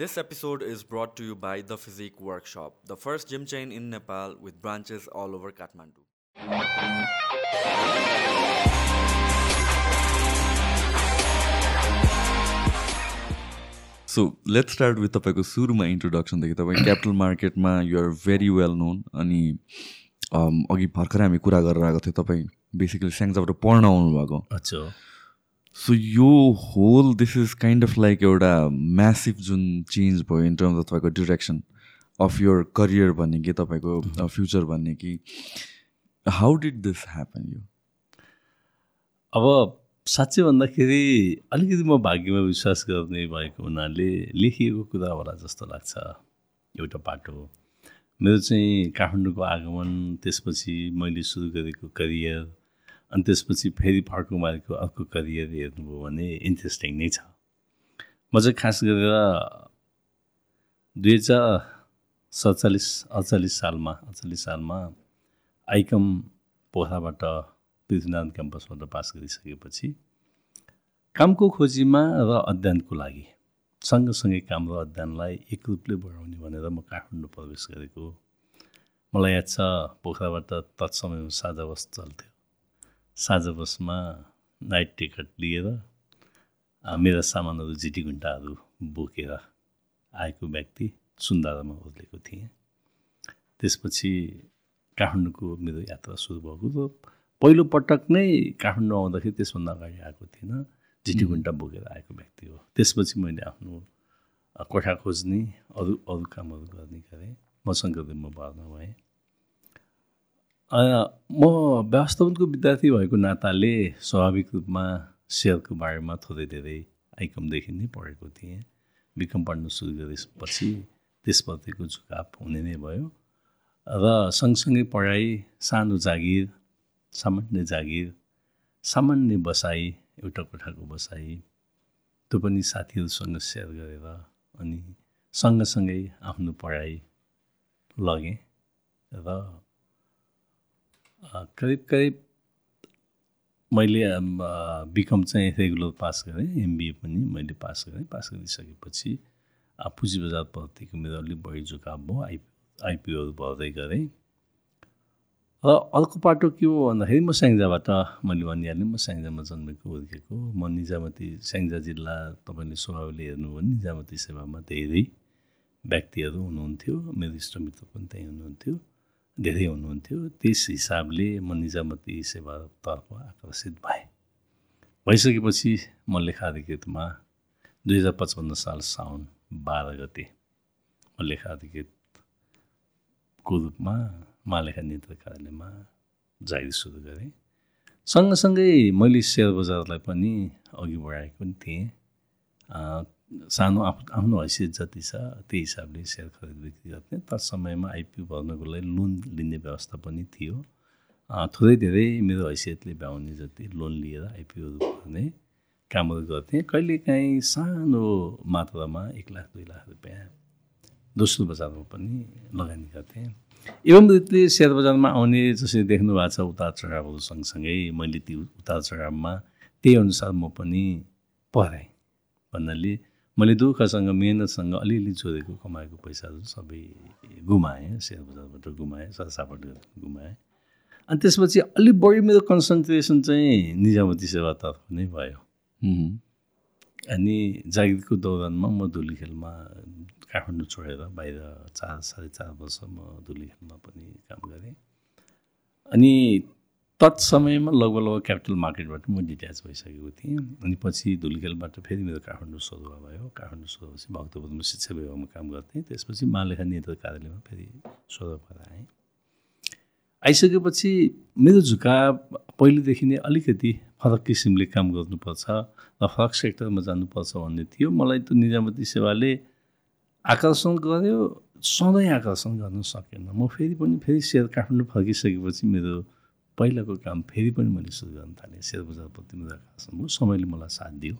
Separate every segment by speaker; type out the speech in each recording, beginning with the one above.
Speaker 1: This episode is brought to you by The Physique Workshop, the first gym chain in Nepal with branches all over Kathmandu.
Speaker 2: So let's start with तपाईँको सुरुमा इन्ट्रोडक्सनदेखि तपाईँ capital मार्केटमा you're very well known अनि um, अघि भर्खरै हामी कुरा गरेर आएको थियो तपाईँ बेसिकली स्याङ्जाबाट पढ्न आउनुभएको
Speaker 3: अच्छा
Speaker 2: सो यो whole this is kind of like एउटा म्यासिभ जुन चेन्ज भयो इन टर्म्स अफ तपाईँको डिरेक्सन अफ योर करियर भन्ने कि तपाईँको फ्युचर भन्ने कि। हाउ डिड दिस ह्यापन यो
Speaker 3: अब साँच्चै भन्दाखेरि अलिकति म भाग्यमा विश्वास गर्ने भएको हुनाले लेखिएको कुरा होला जस्तो लाग्छ एउटा पाटो मेरो चाहिँ काठमाडौँको आगमन त्यसपछि मैले सुरु गरेको करियर अनि त्यसपछि फेरि फर्कुमारीको अर्को करियर हेर्नुभयो भने इन्ट्रेस्टिङ नै छ। म चाहिँ खास गरेर दुई हजार सडचालिस अडचालिस सालमा अडचालिस सालमा आइकम पोखराबाट पृथ्वीनारायण क्याम्पसबाट पास गरिसकेपछि कामको खोजीमा र अध्ययनको लागि सँगसँगै काम र अध्ययनलाई एक रूपले बढाउने भनेर म काठमाडौँ प्रवेश गरेको मलाई याद छ पोखराबाट तत्समयमा साझा बस चल्थ्यो। साझा बसमा नाइट टिकट लिएर मेरा सामानहरू जिटी घुन्टाहरू बोकेर आएको व्यक्ति सुन्दारामा ओर्लेको थिएँ। त्यसपछि काठमाडौँको मेरो यात्रा सुरु भएको र पहिलो पटक नै काठमाडौँ आउँदाखेरि त्यसभन्दा अगाडि आएको थिइनँ जिटी घुन्टा बोकेर आएको व्यक्ति हो। त्यसपछि मैले आफ्नो कोठा खोज्ने अरू अरू कामहरू गर्ने गरेँ। मसँग म भर्ना भएँ। म व्यवस्थापनको विद्यार्थी भएको नाताले स्वाभाविक रूपमा सेयरको बारेमा थोरै धेरै आइकमदेखि नै पढेको थिएँ। बिकम पढ्न सुरु गरेपछि त्यसप्रतिको झुकाव हुने नै भयो र सँगसँगै पढाइ सानो जागिर सामान्य जागिर सामान्य बसाइ एउटा कोठाको बसाइ त्यो पनि साथीहरूसँग सेयर गरेर अनि सँगसँगै आफ्नो पढाइ लगेँ र करिब करिब मैले बिकम चाहिँ रेगुलर पास गरेँ एमबिए पनि मैले पास गरेँ। पास गरिसकेपछि पुँजी बजार प्रतिको मेरो अलिक बढी झुकाव भयो आइपी आइपिओहरू भर्दै गरेँ। र अर्को पाटो के हो भन्दाखेरि म स्याङ्जाबाट मैले भनिहालेँ म स्याङ्जामा जन्मेको हुर्केको। म निजामती स्याङ्जा जिल्ला तपाईँले स्वभावले हेर्नुभयो निजामती सेवामा धेरै व्यक्तिहरू हुनुहुन्थ्यो। मेरो इष्टमित्र पनि त्यहीँ हुनुहुन्थ्यो। धेरै हुनुहुन्थ्यो। त्यस हिसाबले म निजामती सेवातर्फ आकर्षित भएँ। भइसकेपछि म लेखाधिकृतमा दुई हजार पचपन्न साल साउन बाह्र गते म लेखाधिकृतको रूपमा महालेखा नेत्र कार्यालयमा जागिर सुरु गरेँ। सँगसँगै मैले सेयर बजारलाई पनि अघि बढाएको पनि थिएँ सानो आफ आफ्नो हैसियत जति छ त्यही हिसाबले सेयर खरिद बिक्री गर्ने। समयमा आइपिओ भर्नको लागि लोन लिने व्यवस्था पनि थियो। थोरै धेरै मेरो हैसियतले भ्याउने जति लोन लिएर आइपिओहरू भर्ने कामहरू गर्थेँ। कहिलेकाहीँ सानो मात्रामा एक लाख दुई लाख रुपियाँ दोस्रो बजारमा पनि लगानी गर्थेँ। एवं रीतिले सेयर बजारमा आउने जसरी देख्नु भएको छ उतार चढावहरू सँगसँगै मैले ती उतार चढावमा त्यही अनुसार म पनि पढाएँ भन्नाले मैले दुःखसँग मिहिनेतसँग अलिअलि जोडेको कमाएको पैसाहरू सबै गुमाएँ सेयर बजारबाट गुमाएँ सरसापट गरेर गुमाएँ। अनि त्यसपछि अलिक बढी मेरो कन्सन्ट्रेसन चाहिँ निजामती सेवातर्फ नै भयो. अनि जागिरको दौरानमा म धुली खेलमा काठमाडौँ छोडेर बाहिर चार साढे चार वर्ष म धुली खेलमा पनि काम गरेँ। अनि तत्समयमा लगभग लगभग क्यापिटल मार्केटबाट म डिट्याच भइसकेको थिएँ। अनि पछि धुली खेलबाट फेरि मेरो काठमाडौँ सरुवा भयो। काठमाडौँ सरुवापछि भक्तपुरमा शिक्षा विभागमा काम गर्थेँ। त्यसपछि महालेखा नेत्र कार्यालयमा फेरि सरुवाबाट आएँ। आइसकेपछि मेरो झुकाव पहिलेदेखि नै अलिकति फरक किसिमले काम गर्नुपर्छ र फरक सेक्टरमा जानुपर्छ भन्ने थियो। मलाई त्यो निजामती सेवाले आकर्षण गर्यो सधैँ आकर्षण गर्न सकेन। म फेरि पनि फेरि सेयर काठमाडौँ फर्किसकेपछि मेरो पहिलाको काम फेरि पनि मैले सुरु गर्न थालेँ। सेयर बजारप्रति मेरो आकर्षण भयो समयले मलाई साथ दियो।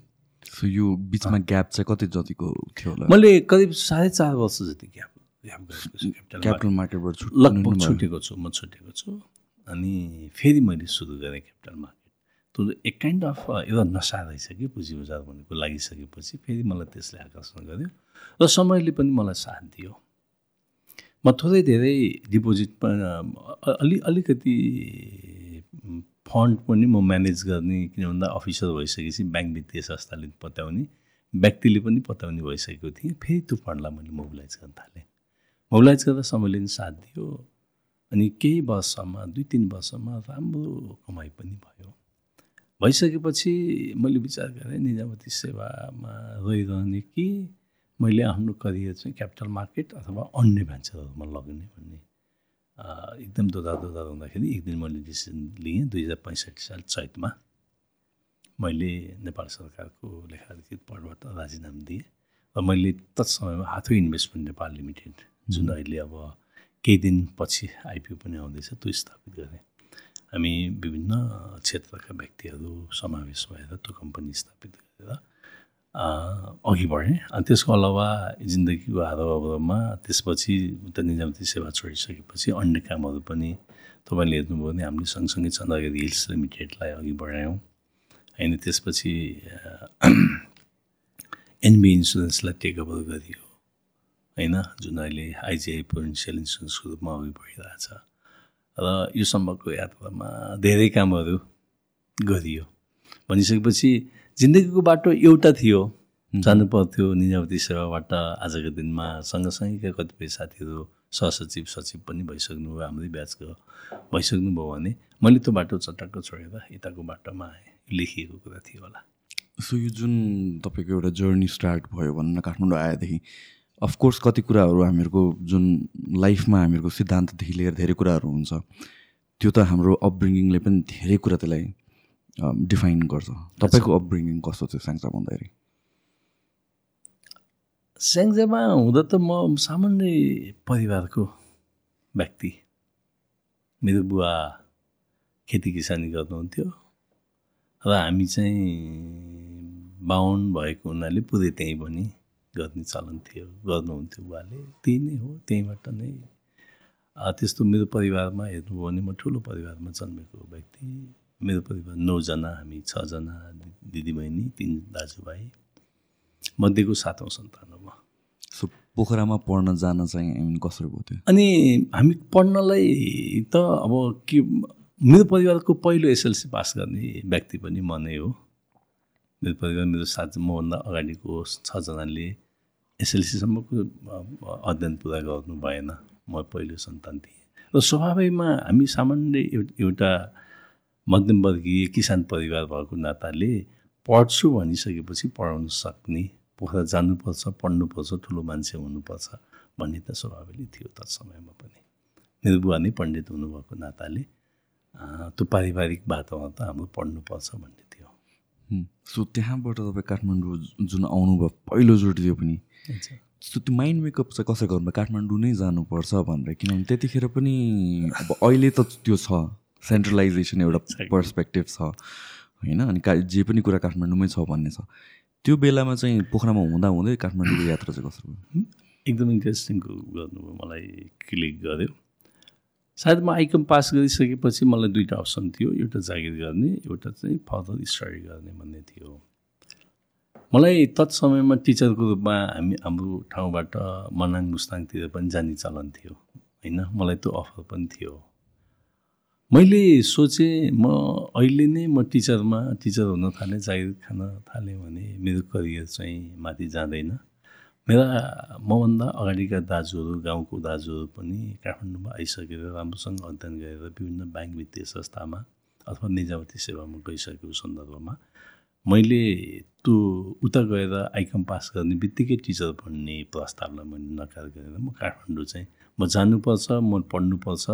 Speaker 2: सो यो बिचमा ग्याप चाहिँ कति जतिको थियो होला?
Speaker 3: मैले करिब साढे चार वर्ष जति ग्याप ग्याप गरेको क्यापिटल
Speaker 2: मार्केटबाट
Speaker 3: लगभग छुटेको छु म छुटेको छु। अनि फेरि मैले सुरु गरेँ क्यापिटल मार्केट त्यो एक काइन्ड अफ एउटा नसा रहेछ कि पुँजी बजार भनेको लागिसकेपछि फेरि मलाई त्यसले आकर्षण गर्यो। र समयले पनि मलाई साथ दियो। म थोरै धेरै डिपोजिट अलि अलिकति फन्ड पनि म म्यानेज गर्ने किन भन्दा अफिसर भइसकेपछि ब्याङ्क वित्तीय संस्थाले पत्याउने व्यक्तिले पनि पत्याउने भइसकेको थिएँ। फेरि त्यो फन्डलाई मैले मोबिलाइज गर्न थालेँ। मोबिलाइज गर्दा समयले पनि साथ दियो अनि केही वर्षमा दुई तिन वर्षमा राम्रो कमाइ पनि भयो। भइसकेपछि मैले विचार गरेँ निजामती सेवामा रहिरहने कि मैले आफ्नो करियर चाहिँ क्यापिटल मार्केट अथवा अन्य भेन्चरहरूमा लगाउने भन्ने एकदम दोधा दोधा हुँदाखेरि एक दिन मैले डिसिसन लिएँ। दुई हजार पैँसठी साल चैतमा मैले नेपाल सरकारको लेखाधिकृत पदबाट राजीनामा दिएँ र मैले तत्समयमा हाथो इन्भेस्टमेन्ट नेपाल लिमिटेड जुन अहिले अब केही दिनपछि आइपिओ पनि आउँदैछ त्यो स्थापित गरेँ। हामी विभिन्न क्षेत्रका व्यक्तिहरू समावेश भएर त्यो कम्पनी स्थापित गरेर अघि बढेँ। अनि त्यसको अलावा जिन्दगीको हारामा त्यसपछि उता निजामती सेवा छोडिसकेपछि अन्य कामहरू पनि तपाईँले हेर्नुभयो भने हामीले सँगसँगै चन्द्रगिरी हिल्स लिमिटेडलाई अघि बढायौँ। होइन त्यसपछि एनबी इन्सुरेन्सलाई टेकओभर गरियो। होइन जुन अहिले आइजिआई प्रोभिन्सियल इन्सुरेन्सको रूपमा अघि बढिरहेछ। र यो सम्भवको यात्रामा धेरै कामहरू गरियो। भनिसकेपछि जिन्दगीको बाटो एउटा थियो जानु पर्थ्यो निजावती सेवाबाट आजको दिनमा। सँगसँगैका कतिपय साथीहरू सहसचिव सचिव पनि भइसक्नुभयो हाम्रै ब्याचको भइसक्नुभयो भने मैले त्यो बाटो चट्टक्क छोडेर यताको बाटोमा आएँ लेखिएको कुरा थियो होला।
Speaker 2: सो यो जुन तपाईँको एउटा जर्नी स्टार्ट भयो भन्न काठमाडौँ आएदेखि अफकोर्स कति कुराहरू हामीहरूको जुन लाइफमा हामीहरूको सिद्धान्तदेखि लिएर धेरै कुराहरू हुन्छ त्यो त हाम्रो अपब्रिङ्गिङले पनि धेरै कुरा त्यसलाई डिफाइन गर्छ। तपाईँको अपब्रिङ्गिङ कस्तो थियो साङ्सा भन्दाखेरि?
Speaker 3: स्याङ्जामा हुँदा त म सामान्य परिवारको व्यक्ति। मेरो बुवा खेती किसानी गर्नुहुन्थ्यो र हामी चाहिँ बाहुन भएको हुनाले पुरै त्यहीँ पनि गर्ने चलन थियो गर्नुहुन्थ्यो बुवाले। त्यही नै हो त्यहीँबाट नै। त्यस्तो मेरो परिवारमा हेर्नुभयो भने म ठुलो परिवारमा जन्मेको व्यक्ति। मेरो परिवार नौजना हामी छजना दिदीबहिनी तिन दाजुभाइ मध्येको सातौँ सन्तान हो म।
Speaker 2: सो पोखरामा पढ्न जान चाहिँ कसरी भयो त्यो?
Speaker 3: अनि हामी पढ्नलाई त अब के मेरो परिवारको पहिलो एसएलसी पास गर्ने व्यक्ति पनि म नै हो। मेरो परिवार मेरो साथ मभन्दा अगाडिको छजनाले एसएलसीसम्मको अध्ययन पुरा गर्नु भएन। म पहिलो सन्तान थिएँ। र स्वाभाविकमा हामी सामान्य एउटा मध्यमवर्गीय किसान परिवार भएको नाताले पढ्छु भनिसकेपछि पढाउन सक्ने पोखरा जानुपर्छ पढ्नुपर्छ ठुलो मान्छे हुनुपर्छ भन्ने त स्वाभाविक थियो त समयमा पनि। मेरो बुवा नै पण्डित हुनुभएको नाताले त्यो पारिवारिक बाटोमा त हाम्रो पढ्नुपर्छ भन्ने थियो।
Speaker 2: सो त्यहाँबाट तपाईँ काठमाडौँ जुन आउनुभयो पहिलोचोटि थियो पनि सो त्यो माइन्ड मेकअप चाहिँ कसरी गर्नु? काठमाडौँ नै जानुपर्छ भनेर किनभने त्यतिखेर पनि अब अहिले त त्यो छ। सेन्ट्रलाइजेसन एउटा पर्सपेक्टिभ छ होइन? अनि का जे पनि कुरा काठमाडौँमै छ भन्ने छ। त्यो बेलामा चाहिँ पोखरामा हुँदा हुँदै काठमाडौँको यात्रा चाहिँ कसरी
Speaker 3: एकदम इन्ट्रेस्टिङ गर्नुभयो मलाई क्लिक गर्यो। सायद म आइकम पास गरिसकेपछि मलाई दुईवटा अप्सन थियो एउटा जागिर गर्ने एउटा चाहिँ फर्दर स्टडी गर्ने भन्ने थियो। मलाई तत्समयमा टिचरको रूपमा हामी हाम्रो ठाउँबाट मनाङ मुस्ताङतिर पनि जाने चलन थियो होइन? मलाई त्यो अफर पनि थियो। मैले सोचेँ म अहिले नै म टिचरमा टिचर हुन थालेँ जागिर खान थालेँ भने मेरो करियर चाहिँ माथि जाँदैन। मेरा मभन्दा अगाडिका दाजुहरू गाउँको दाजुहरू पनि काठमाडौँमा आइसकेर राम्रोसँग अध्ययन गरेर विभिन्न ब्याङ्क वित्तीय संस्थामा अथवा निजावती सेवामा गइसकेको सन्दर्भमा मैले त्यो उता गएर आइकम पास गर्ने बित्तिकै टिचर भन्ने प्रस्तावलाई मैले नकार गरेर म काठमाडौँ चाहिँ म जानुपर्छ म पढ्नुपर्छ।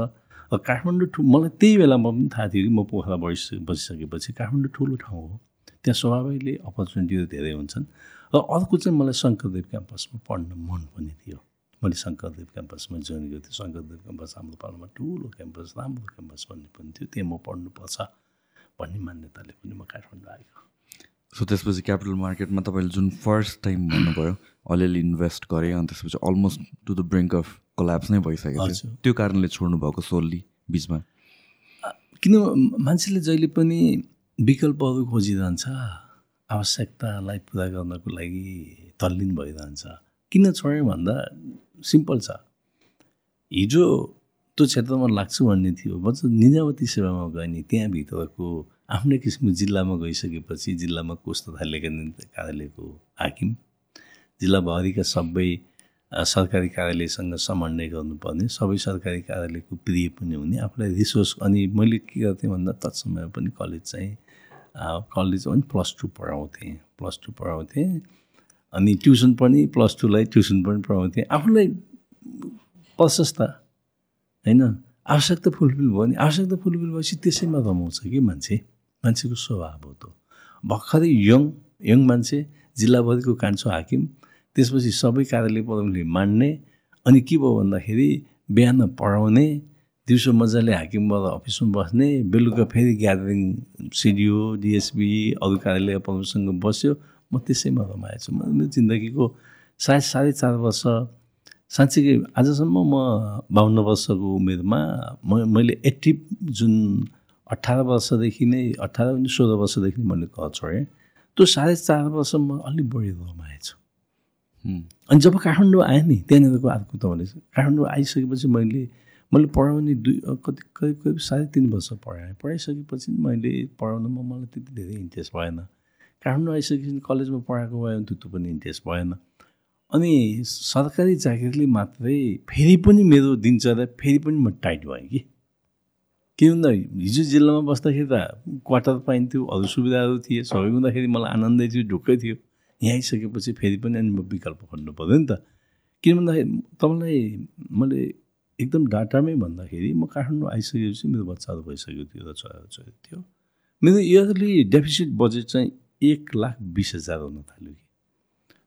Speaker 3: काठमाडौँ ठु मलाई त्यही बेलामा पनि थाहा थियो कि म पोखरा बसिस बसिसकेपछि काठमाडौँ ठुलो ठाउँ हो। त्यहाँ स्वाभाविकले अपर्च्युनिटीहरू धेरै हुन्छन्। र अर्को चाहिँ मलाई शङ्करदेव क्याम्पसमा पढ्न मन पनि थियो। मैले शङ्करदेव क्याम्पसमा जोइन गरेको थिएँ। शङ्करदेव क्याम्पस हाम्रो पालमा ठुलो क्याम्पस राम्रो क्याम्पस भन्ने पनि थियो। त्यहाँ म पढ्नुपर्छ भन्ने मान्यताले पनि म काठमाडौँ आएको।
Speaker 2: सो त्यसपछि क्यापिटल मार्केटमा तपाईँले जुन फर्स्ट टाइम भन्नुभयो अलिअलि इन्भेस्ट गरेँ अनि त्यसपछि almost to the brink of collapse नै भइसकेको थियो। त्यो कारणले छोड्नु भएको सोल्ली बिचमा।
Speaker 3: किन मान्छेले जहिले पनि विकल्पहरू खोजिरहन्छ आवश्यकतालाई पुरा गर्नको लागि तल्लीन भइरहन्छ। किन छोडेँ भन्दा सिम्पल छ। हिजो त्यो क्षेत्रमा लाग्छु भन्ने थियो। बच्चा निजामती सेवामा गएँ नि त्यहाँभित्रको आफ्नै किसिमको जिल्लामा गइसकेपछि जिल्लामा कोष तथा लेखा कार्यालयको हाकिम जिल्लाभरिका सबै सरकारी कार्यालयसँग समन्वय गर्नुपर्ने सबै सरकारी कार्यालयको प्रिय पनि हुने। आफूलाई रिसोर्स अनि मैले के गर्थेँ भन्दा तत्समयमा पनि कलेज चाहिँ कलेज पनि प्लस टू पढाउँथेँ प्लस टू पढाउँथेँ। अनि ट्युसन पनि प्लस टूलाई ट्युसन पनि पढाउँथेँ। आफूलाई प्रशस्त होइन? आवश्यकता फुलफिल भयो नि। आवश्यकता फुलफिल भएपछि त्यसैमा रमाउँछ कि मान्छे? मान्छेको स्वभाव हो त भर्खरै यङ यङ मान्छे जिल्लाभरिको कान्छो हाकिम त्यसपछि सबै कार्यालय पदवीले मान्ने अनि के भयो भन्दाखेरि बिहान पढाउने दिउँसो मजाले हाकिमबाट अफिसमा बस्ने बेलुका फेरि ग्यादरिङ सिडिओ डिएसपी अरू कार्यालय पदवीसँग बस्यो। म त्यसैमा रमाएछु म मेरो जिन्दगीको सायद साढे चार वर्ष साँच्चीकै आजसम्म म बाहन्न वर्षको उमेरमा म मैले एक्टिभ जुन अठार वर्षदेखि नै अठार सोह्र वर्षदेखि मैले घर छोडेँ। त्यो साढे चार वर्षमा अलिक बढी रमाएछु। अनि जब काठमाडौँ आएँ नि त्यहाँनिरको अर्को तपाईँले काठमाडौँ आइसकेपछि मैले मैले पढाउने दुई कति करिब करिब साढे तिन वर्ष पढाएँ। पढाइसकेपछि मैले पढाउनुमा मलाई त्यति धेरै इन्ट्रेस्ट भएन। काठमाडौँ आइसकेपछि कलेजमा पढाएको भयो त्यस्तो पनि इन्ट्रेस्ट भएन। अनि सरकारी जागिरले मात्रै फेरि पनि मेरो दिनचर्या फेरि पनि म टाइट भएँ कि। किन भन्दा हिजो जिल्लामा बस्दाखेरि त क्वार्टर पाइन्थ्यो अरू सुविधाहरू थिए सबै हुँदाखेरि मलाई आनन्दै थियो ढुक्कै थियो। यहाँ आइसकेपछि फेरि पनि अनि म विकल्प खोज्नु पऱ्यो नि त। किन भन्दाखेरि तपाईँलाई मैले एकदम डाटामै भन्दाखेरि म काठमाडौँ आइसकेपछि मेरो बच्चाहरू भइसकेको थियो र छोराहरू छोरी थियो। मेरो इयरली डेफिसिट बजेट चाहिँ एक लाख बिस हजार हुन थाल्यो कि।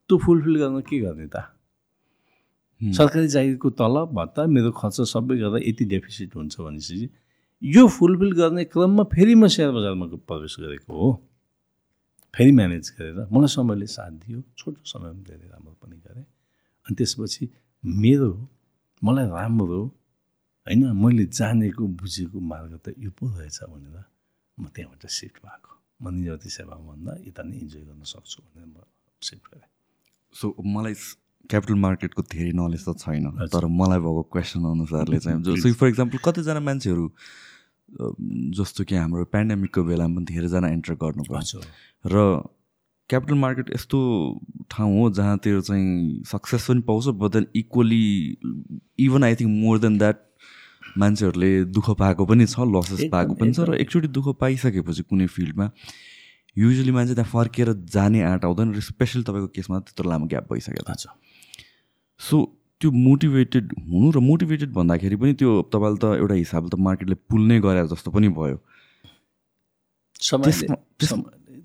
Speaker 3: त्यो फुलफिल गर्न के गर्ने त। सरकारी जागिरको तलब भत्ता मेरो खर्च सबै गर्दा यति डेफिसिट हुन्छ भनेपछि यो फुलफिल गर्ने क्रममा फेरि म सेयर बजारमा प्रवेश गरेको हो। फेरि म्यानेज गरेर मलाई समयले साथ दियो छोटो समयमा धेरै राम्रो पनि गरेँ। अनि त्यसपछि मेरो मलाई राम्रो होइन मैले जानेको बुझेको मार्ग त यो पो रहेछ भनेर म त्यहाँबाट सिफ्ट भएको। म निजावती सेवामा भन्दा यता नै इन्जोय गर्न सक्छु भनेर म सिफ्ट गरेँ।
Speaker 2: सो मलाई क्यापिटल मार्केटको धेरै नलेज त छैन। तर मलाई भएको क्वेसन अनुसारले चाहिँ जस्तो फर इक्जाम्पल कतिजना मान्छेहरू जस्तो कि हाम्रो पेन्डेमिकको बेलामा पनि धेरैजना एन्टर गर्नुभयो।
Speaker 3: हजुर।
Speaker 2: र क्यापिटल मार्केट यस्तो ठाउँ हो जहाँतिर चाहिँ सक्सेस पनि पाउँछ but then equally even I think more than that मान्छेहरूले दुःख पाएको पनि छ लसेस पाएको पनि छ र। एकचोटि दुःख पाइसकेपछि कुनै फिल्डमा युजली मान्छे त्यहाँ फर्केर जाने आँट आउँदैन र स्पेसली तपाईँको केसमा त्यत्रो लामो ग्याप भइसकेको छ। सो त्यो मोटिभेटेड हुनु र मोटिभेटेड भन्दाखेरि पनि त्यो तपाईँले त एउटा हिसाबले त मार्केटले पुल्नै गरे जस्तो पनि भयो।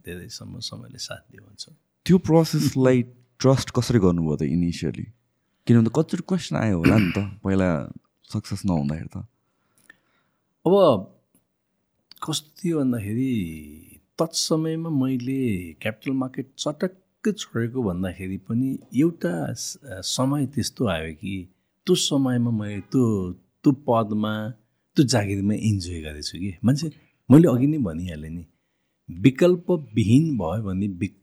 Speaker 3: धेरैसम्म समयले साथ दियो भन्छ।
Speaker 2: त्यो प्रोसेसलाई ट्रस्ट कसरी गर्नुभयो त इनिसियली किनभने त कतिचोटि क्वेसन आयो होला नि त पहिला सक्सेस नहुँदाखेरि त।
Speaker 3: अब कस्तो थियो भन्दाखेरि तत्समयमा मैले क्यापिटल मार्केट चटक्कै छोडेको भन्दाखेरि पनि एउटा समय त्यस्तो आयो कि त्यो समयमा मैले त्यो त्यो पदमा त्यो जागिरमा इन्जोय गरेको छु कि। मान्छे मैले अघि नै भनिहालेँ नि विकल्पविहीन भयो भने विक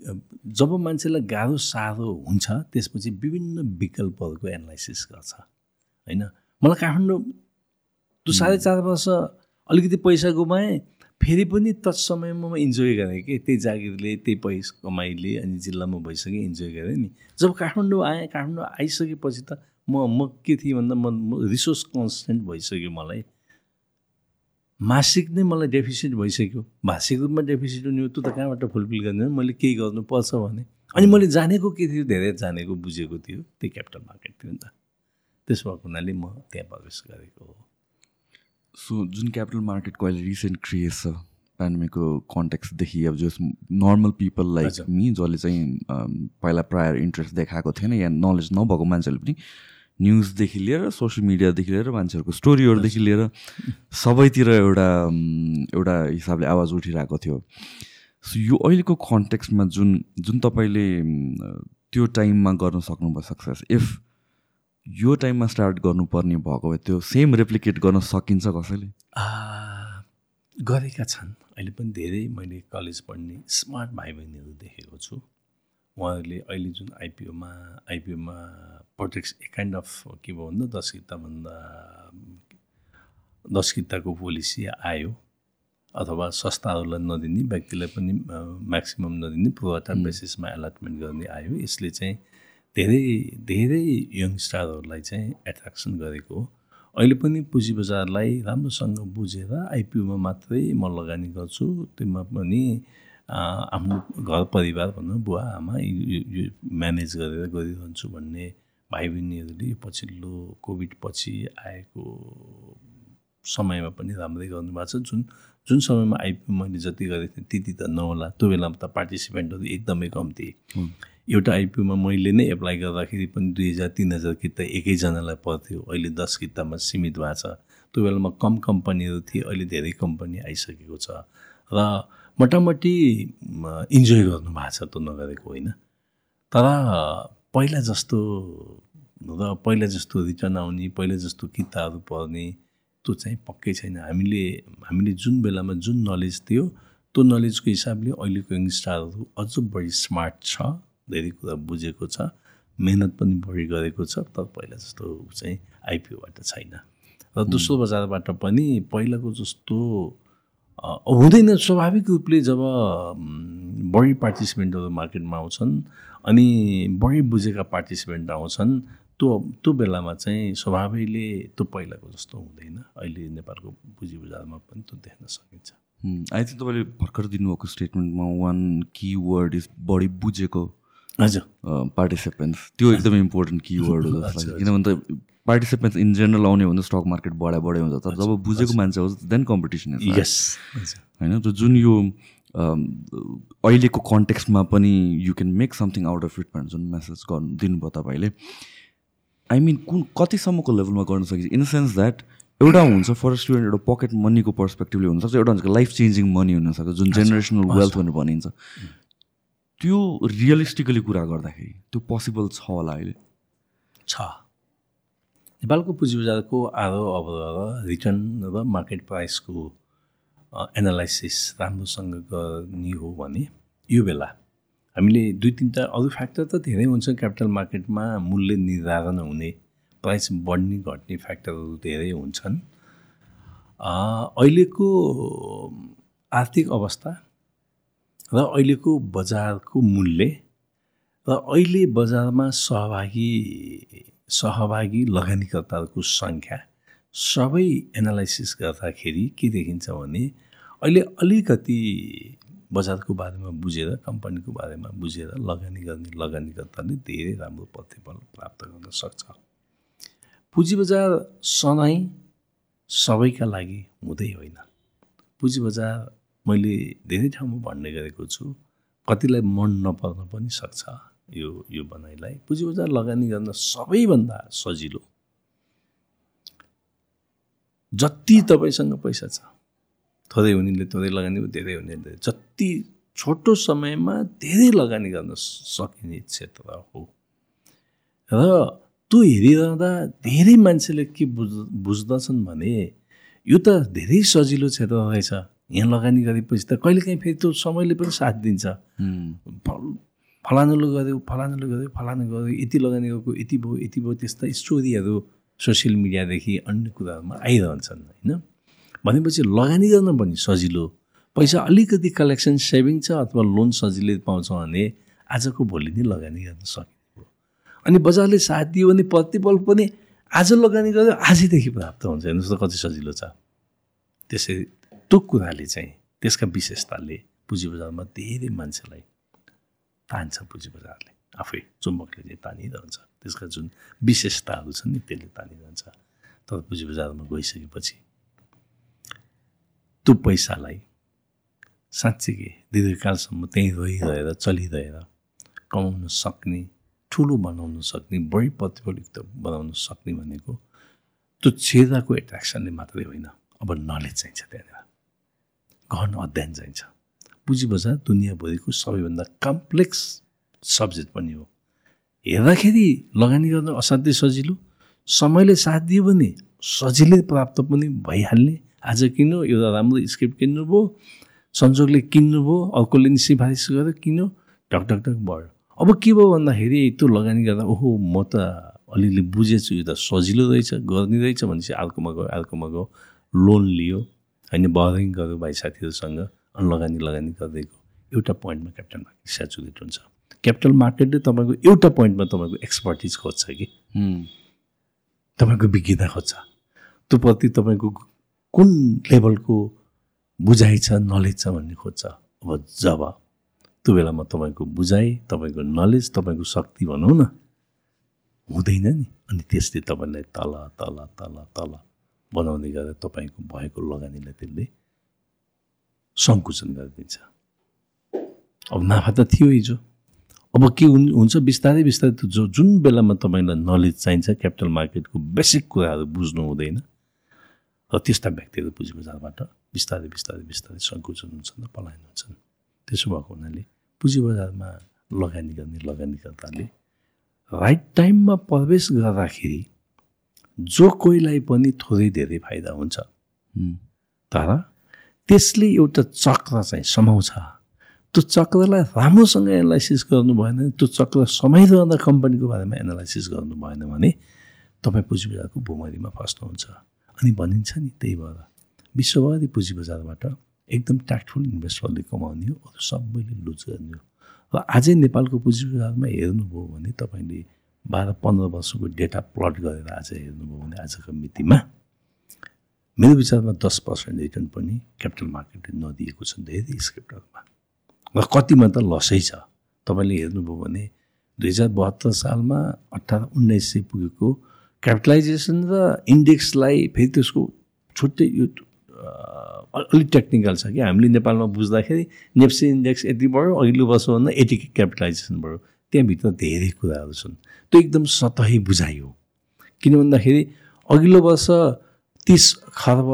Speaker 3: जब मान्छेलाई गाह्रो साह्रो हुन्छ त्यसपछि विभिन्न विकल्पहरूको एनालाइसिस गर्छ होइन? मलाई काठमाडौँ त्यो साढे चार वर्ष अलिकति पैसा गुमाएँ फेरि पनि तत्समयमा म इन्जोय गरेँ कि। त्यही जागिरले त्यही पैसा कमाइले अनि जिल्लामा भइसकेँ इन्जोय गरेँ नि। जब काठमाडौँ आएँ काठमाडौँ आइसकेपछि त म म के थिएँ भन्दा म रिसोर्स कन्सटेन्ट भइसक्यो मलाई। मासिक नै मलाई डेफिसिट भइसक्यो। भाषिक रूपमा डेफिसिट हुने हो त्यो त कहाँबाट फुलफिल गर्ने? मैले केही गर्नुपर्छ भने। अनि मैले जानेको के थियो? धेरै जानेको बुझेको थियो। त्यही क्यापिटल मार्केट थियो नि त। त्यसो भएको हुनाले म त्यहाँ प्रवेश गरेको हो।
Speaker 2: सो जुन क्यापिटल मार्केटको अहिले रिसेन्ट क्रिएज छ पेन्डेमिकको कन्टेक्सदेखि अब जस नर्मल पिपल लाइक। मी जसले चाहिँ पहिला प्रायर इन्ट्रेस्ट देखाएको थिएन या नलेज नभएको मान्छेहरूले पनि न्युजदेखि लिएर सोसियल मिडियादेखि लिएर मान्छेहरूको स्टोरीहरूदेखि लिएर सबैतिर एउटा एउटा हिसाबले आवाज उठिरहेको थियो सो यो अहिलेको कन्टेक्स्टमा जुन जुन तपाईँले त्यो टाइममा गर्न सक्नुभयो सक्सेस इफ यो टाइममा स्टार्ट गर्नुपर्ने भएको भए त्यो सेम रेप्लिकेट गर्न सकिन्छ कसैले?
Speaker 3: गरेका छन्। अहिले पनि धेरै मैले कलेज पढ्ने स्मार्ट भाइ बहिनीहरू देखेको छु। उहाँहरूले अहिले जुन आइपिओमा आइपिओमा प्रोजेक्ट्स ए काइन्ड अफ के भयो भन्दा दस किताभन्दा दस किताको पोलिसी आयो। अथवा संस्थाहरूलाई नदिने व्यक्तिलाई पनि म्याक्सिमम् नदिने प्रोवाटा बेसिसमा एलटमेन्ट गर्ने आयो। यसले चाहिँ धेरै धेरै यङस्टारहरूलाई चाहिँ एट्र्याक्सन गरेको अहिले पनि पुँजी बजारलाई राम्रोसँग बुझेर आइपिओमा मात्रै म लगानी गर्छु। त्योमा पनि आफ्नो घर परिवार भनौँ बुवा आमा यो म्यानेज गरेर गरिरहन्छु भन्ने भाइ बहिनीहरूले पछिल्लो कोभिड पछि आएको समयमा पनि राम्रै गर्नुभएको छ। जुन जुन समयमा आइपिओ मैले जति गरेको थिएँ त्यति त नहोला। त्यो बेलामा त पार्टिसिपेन्टहरू एकदमै कम्ती। एउटा आइपिओमा मैले नै एप्लाई गर्दाखेरि पनि दुई हजार तिन हजार किता एकैजनालाई पर्थ्यो। अहिले दस कितामा सीमित भएको छ। त्यो बेलामा कम कम्पनीहरू थिए अहिले धेरै कम्पनी आइसकेको छ। र मोटामोटी इन्जोय गर्नुभएको छ त्यो नगरेको होइन। तर पहिला जस्तो र पहिला जस्तो रिटर्न आउने पहिला जस्तो किताबहरू पढ्ने त्यो चाहिँ पक्कै छैन। हामीले हामीले जुन बेलामा जुन नलेज थियो त्यो नलेजको हिसाबले अहिलेको यङ्स्टारहरू अझ बढी स्मार्ट छ। धेरै कुरा बुझेको छ मेहनत पनि बढी गरेको छ तर पहिला जस्तो चाहिँ आइपिओबाट छैन। र दोस्रो बजारबाट पनि पहिलाको जस्तो हुँदैन स्वाभाविक रूपले जब बढी पार्टिसिपेन्टहरू मार्केटमा आउँछन् अनि बढी बुझेका पार्टिसिपेन्ट आउँछन् त्यो त्यो बेलामा चाहिँ स्वभावैले त्यो पहिलाको जस्तो हुँदैन। अहिले नेपालको पुँजी बजारमा पनि त्यो देख्न सकिन्छ।
Speaker 2: आई थिङ्क तपाईँले भर्खर दिनुभएको स्टेटमेन्टमा वान कि वर्ड इज बढी बुझेको।
Speaker 3: हजुर।
Speaker 2: पार्टिसिपेन्ट्स त्यो एकदमै इम्पोर्टेन्ट कि वर्ड हो जस्तो लाग्छ किनभने त पार्टिसिपेन्ट्स इन जेनरल आउने भने स्टक मार्केट बढाइ बढाइ हुन्छ। तर जब बुझेको मान्छे आउँछ देन कम्पिटिसन
Speaker 3: यस
Speaker 2: होइन? त जुन यो अहिलेको कन्टेक्स्टमा पनि you can make something out of it जुन मेसेज गर्नु दिनुभयो तपाईँले। आई मिन कुन कतिसम्मको लेभलमा गर्न सकिन्छ? इन द सेन्स द्याट एउटा हुन्छ फर स्टुडेन्ट एउटा पकेट मनीको पर्सपेक्टिभले हुनसक्छ। एउटा हुन्छ लाइफ चेन्जिङ मनी हुनसक्छ जुन जेनेरेसनल वेल्थ भनेर भनिन्छ। त्यो रियलिस्टिकली कुरा गर्दाखेरि त्यो पोसिबल छ होला अहिले?
Speaker 3: छ। नेपालको पुँजी बजारको आरो अवरोह रिटर्न र मार्केट प्राइसको एनालाइसिस राम्रोसँग गर्ने हो भने यो बेला हामीले दुई तिनवटा अरू फ्याक्टर त धेरै हुन्छ। क्यापिटल मार्केटमा मूल्य निर्धारण हुने प्राइस बढ्ने घट्ने फ्याक्टरहरू धेरै हुन्छन्। अहिलेको आर्थिक अवस्था र अहिलेको बजारको मूल्य र अहिले बजारमा सहभागी सहभागी लगानीकर्ताहरूको सङ्ख्या सबै एनालाइसिस गर्दाखेरि के देखिन्छ भने अहिले अलिकति बजारको बारेमा बुझेर कम्पनीको बारेमा बुझेर लगानी गर्ने लगानीकर्ताले धेरै राम्रो प्रतिफल प्राप्त गर्न सक्छ। पुँजी बजार सधैँ सबैका लागि हुँदै होइन। पुँजी बजार मैले धेरै ठाउँमा भन्ने गरेको छु कतिलाई मन नपर्न पनि सक्छ यो यो बनाइलाई पुँजी बजार लगानी गर्न सबैभन्दा सजिलो। जति तपाईँसँग पैसा छ थोरै हुनेले थोरै लगानी धेरै हुनेले जति छोटो समयमा धेरै लगानी गर्न सकिने क्षेत्र हो। र त्यो हेरिरहँदा धेरै मान्छेले के बुझ बुझ्दछन् भने यो त धेरै सजिलो क्षेत्र रहेछ। यहाँ लगानी गरेपछि त कहिलेकाहीँ फेरि त्यो समयले पनि साथ दिन्छ। फलानुले गऱ्यो फलानुले गऱ्यो फलानु गऱ्यो यति लगानी गएको यति भयो यति भयो त्यस्ता स्टोरीहरू सोसियल मिडियादेखि अन्य कुराहरूमा आइरहन्छन् होइन? भनेपछि लगानी गर्न पनि सजिलो। पैसा अलिकति कलेक्सन सेभिङ छ अथवा लोन सजिलै पाउँछ भने आजको भोलि नै लगानी गर्न सकिन्छ अनि बजारले साथ दियो भने प्रतिफल पनि आज लगानी गर्दा आजैदेखि प्राप्त हुन्छ। हेर्नुहोस् त कति सजिलो छ। त्यसै त्यो कुराले चाहिँ त्यसका विशेषताले पुँजी बजारमा धेरै मान्छेलाई तान्छ पुँजी बजारले आफै चुम्बकले चाहिँ तानिरहन्छ। त्यसका जुन विशेषताहरू छन् नि त्यसले तानिरहन्छ। तर पुँजी बजारमा गइसकेपछि त्यो पैसालाई साँच्चीकै दीर्घकालसम्म त्यहीँ रहिरहेर चलिरहेर कमाउन सक्ने ठुलो बनाउन सक्ने बढी प्रतिफलयुक्त बनाउन सक्ने भनेको त्यो छेदाको एट्र्याक्सनले मात्रै होइन। अब नलेज चाहिन्छ त्यहाँनिर। गहन अध्ययन चाहिन्छ। पुँजी बजार दुनियाँभरिको सबैभन्दा कम्प्लेक्स सब्जेक्ट पनि हो। हेर्दाखेरि लगानी गर्न असाध्यै सजिलो समयले साथ दियो भने सजिलै प्राप्त पनि भइहाल्ने। आज किन्नु एउटा राम्रो स्क्रिप्ट किन्नुभयो संजोगले किन्नुभयो अर्कोले नि सिफारिस गरेर किन्यो ढक ढक ढक बढ्यो अब के भयो भन्दाखेरि त्यो लगानी गर्दा ओहो म त अलिअलि बुझेछु यो त सजिलो रहेछ गर्ने रहेछ भनेपछि अर्कोमा गयो अर्कोमा गयो लोन लियो। होइन बहरिङ गऱ्यो भाइ साथीहरूसँग अनि लगानी लगानी गर्दै गयो एउटा पोइन्टमा क्यापिटल मार्केट सेचुरेट हुन्छ। क्यापिटल मार्केटले तपाईँको एउटा पोइन्टमा तपाईँको एक्सपर्टिज खोज्छ कि? तपाईँको विज्ञता खोज्छ। त्यो प्रति तपाईँको कुन लेभलको बुझाइ छ नलेज छ भन्ने खोज्छ। अब जब त्यो बेलामा तपाईँको बुझाइ तपाईँको नलेज तपाईँको शक्ति भनौँ न हुँदैन नि। अनि त्यसले तपाईँलाई तल तल तल तल बनाउँदै गर्दा तपाईँको भएको लगानीलाई त्यसले सङ्कुचन गरिदिन्छ। अब नाफा त थियो हिजो। अब के हुन् हुन्छ बिस्तारै बिस्तारै त्यो जो जुन बेलामा तपाईँलाई नलेज चाहिन्छ क्यापिटल मार्केटको बेसिक कुराहरू बुझ्नु हुँदैन र त्यस्ता व्यक्तिहरू पुँजी बजारबाट बिस्तारै बिस्तारै बिस्तारै सङ्कुचन हुन्छन् र पलायन हुन्छन्। त्यसो भएको हुनाले पुँजी बजारमा लगानी गर्ने लगानीकर्ताले राइट टाइममा प्रवेश गर्दाखेरि जो कोहीलाई पनि थोरै धेरै फाइदा हुन्छ। तर त्यसले एउटा चक्र चाहिँ समाउँछ। त्यो चक्रलाई राम्रोसँग एनालाइसिस गर्नु भएन भने, त्यो चक्र समाइरहँदा कम्पनीको बारेमा एनालाइसिस गर्नु भएन भने तपाईँ पुँजी बजारको भुमरीमा फस्नुहुन्छ। अनि भनिन्छ नि त्यही भएर विश्वभरि पुँजी बजारबाट एकदम ट्याक्टफुल इन्भेस्टरले कमाउने हो अरू सबैले लुज गर्ने हो। र अझै नेपालको पुँजी बजारमा हेर्नुभयो भने तपाईँले बाह्र पन्ध्र वर्षको डेटा प्लट गरेर आज हेर्नुभयो भने आजको मितिमा मेरो विचारमा दस पर्सेन्ट रिटर्न पनि क्यापिटल मार्केटले नदिएको छ धेरै सेक्टरमा र कतिमा त लसै छ। तपाईँले हेर्नुभयो भने दुई हजार बहत्तर सालमा अठार उन्नाइस सय पुगेको क्यापिटलाइजेसन र इन्डेक्सलाई फेरि त्यसको छुट्टै यो अलिक टेक्निकल छ कि हामीले नेपालमा बुझ्दाखेरि नेप्सी इन्डेक्स यति बढ्यो अघिल्लो वर्षभन्दा यति क्यापिटलाइजेसन बढ्यो त्यहाँभित्र धेरै कुराहरू छन्। त्यो एकदम सतही बुझाइ हो किन भन्दाखेरि अघिल्लो वर्ष तिस खर्ब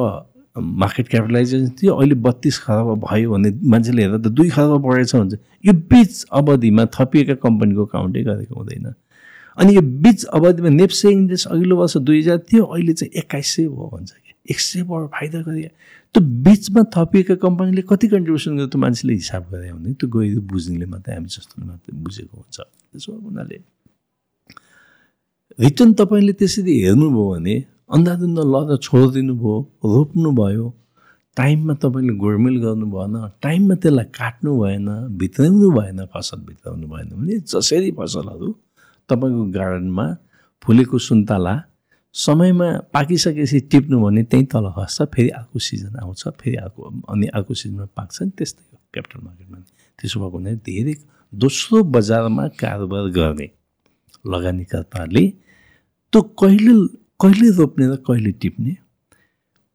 Speaker 3: मार्केट क्यापिटलाइजेसन थियो अहिले बत्तिस खर्ब भयो भने मान्छेले हेर्दा त दुई खर्ब बढेछ भन्छ यो बिच अवधिमा थपिएका कम्पनीको काउन्टै गरेको हुँदैन। अनि यो बिच अवधिमा नेप्से इन्डेक्स अघिल्लो वर्ष दुई हजार थियो अहिले चाहिँ एक्काइस सय भयो भन्छ कि। एक सय बढ फाइदा गरे। त्यो बिचमा थपिएका कम्पनीले कति कन्ट्रिब्युसन गर्यो त्यो मान्छेले हिसाब गरे भने त्यो गएर बुझ्नेले मात्रै हामी जस्तोले मात्रै बुझेको हुन्छ। त्यसो हुनाले रिटर्न तपाईँले त्यसरी हेर्नुभयो भने छोडिदिनु भयो रोप्नु भयो टाइममा तपाईँले गोडमेल गर्नु भएन टाइममा त्यसलाई काट्नु भएन भित्राउनु भएन फसल भित्राउनु भएन भने जसरी फसलहरू तपाईँको गार्डनमा फुलेको सुन्तला समयमा पाकिसकेपछि टिप्नु भने त्यहीँ तल खस्छ फेरि अर्को सिजन आउँछ फेरि अर्को अनि अर्को सिजनमा पाक्छ नि त्यस्तै हो क्यापिटल मार्केटमा। त्यसो भएको हुनाले धेरै दोस्रो बजारमा कारोबार गर्ने लगानीकर्ताले त्यो कहिले कहिले रोप्ने र कहिले टिप्ने?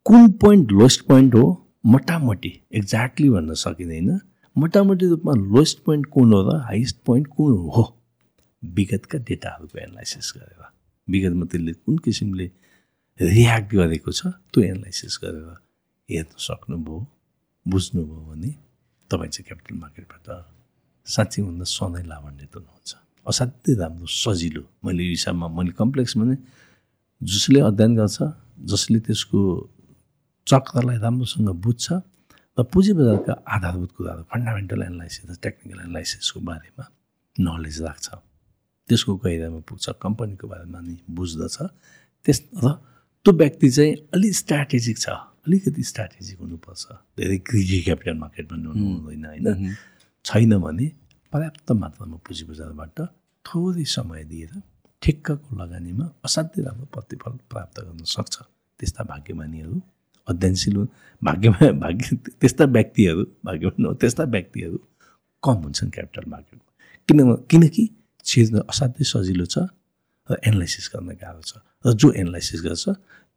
Speaker 3: कुन पोइन्ट लोएस्ट पोइन्ट हो? मोटामोटी एक्ज्याक्टली भन्न सकिँदैन। मोटामोटी रूपमा लोएस्ट पोइन्ट कुन हो र हाइएस्ट पोइन्ट कुन हो? विगतका डेटाहरूको एनालाइसिस गरेर। विगतमा त्यसले कुन किसिमले रियाक्ट गरेको छ त्यो एनालाइसिस गरेर हेर्न सक्नुभयो बुझ्नुभयो भने तपाईँ चाहिँ क्यापिटल मार्केटबाट साँच्चै भन्दा सधैँ लाभान्वित हुनुहुन्छ। असाध्यै राम्रो सजिलो। मैले यो हिसाबमा मैले कम्प्लेक्स भने जसले अध्ययन गर्छ जसले त्यसको चक्रलाई राम्रोसँग बुझ्छ र पुँजी बजारका आधारभूत कुराहरू फन्डामेन्टल एनालाइसिस र टेक्निकल एनालाइसिसको बारेमा नलेज राख्छ। त्यसको गहिरामा पुग्छ कम्पनीको बारेमा नि बुझ्दछ। त्यस र त्यो व्यक्ति चाहिँ अलिक स्ट्राटेजिक छ अलिकति स्ट्राटेजिक हुनुपर्छ। धेरै ग्रिडी क्यापिटल मार्केटमा हुनु हुँदैन होइन? छैन भने पर्याप्त मात्रामा पुँजी बजारबाट थोरै समय दिएर ठिक्कको लगानीमा असाध्यै राम्रो प्रतिफल प्राप्त गर्न सक्छ। त्यस्ता भाग्यमानीहरू अध्ययनशील। भाग्यमा भाग्य त्यस्ता व्यक्तिहरू भाग्यमान हो त्यस्ता व्यक्तिहरू कम हुन्छन् क्यापिटल मार्केटमा किन किनकि छिर्न असाध्यै सजिलो छ र एनालाइसिस गर्न गाह्रो छ। र जो एनालाइसिस गर्छ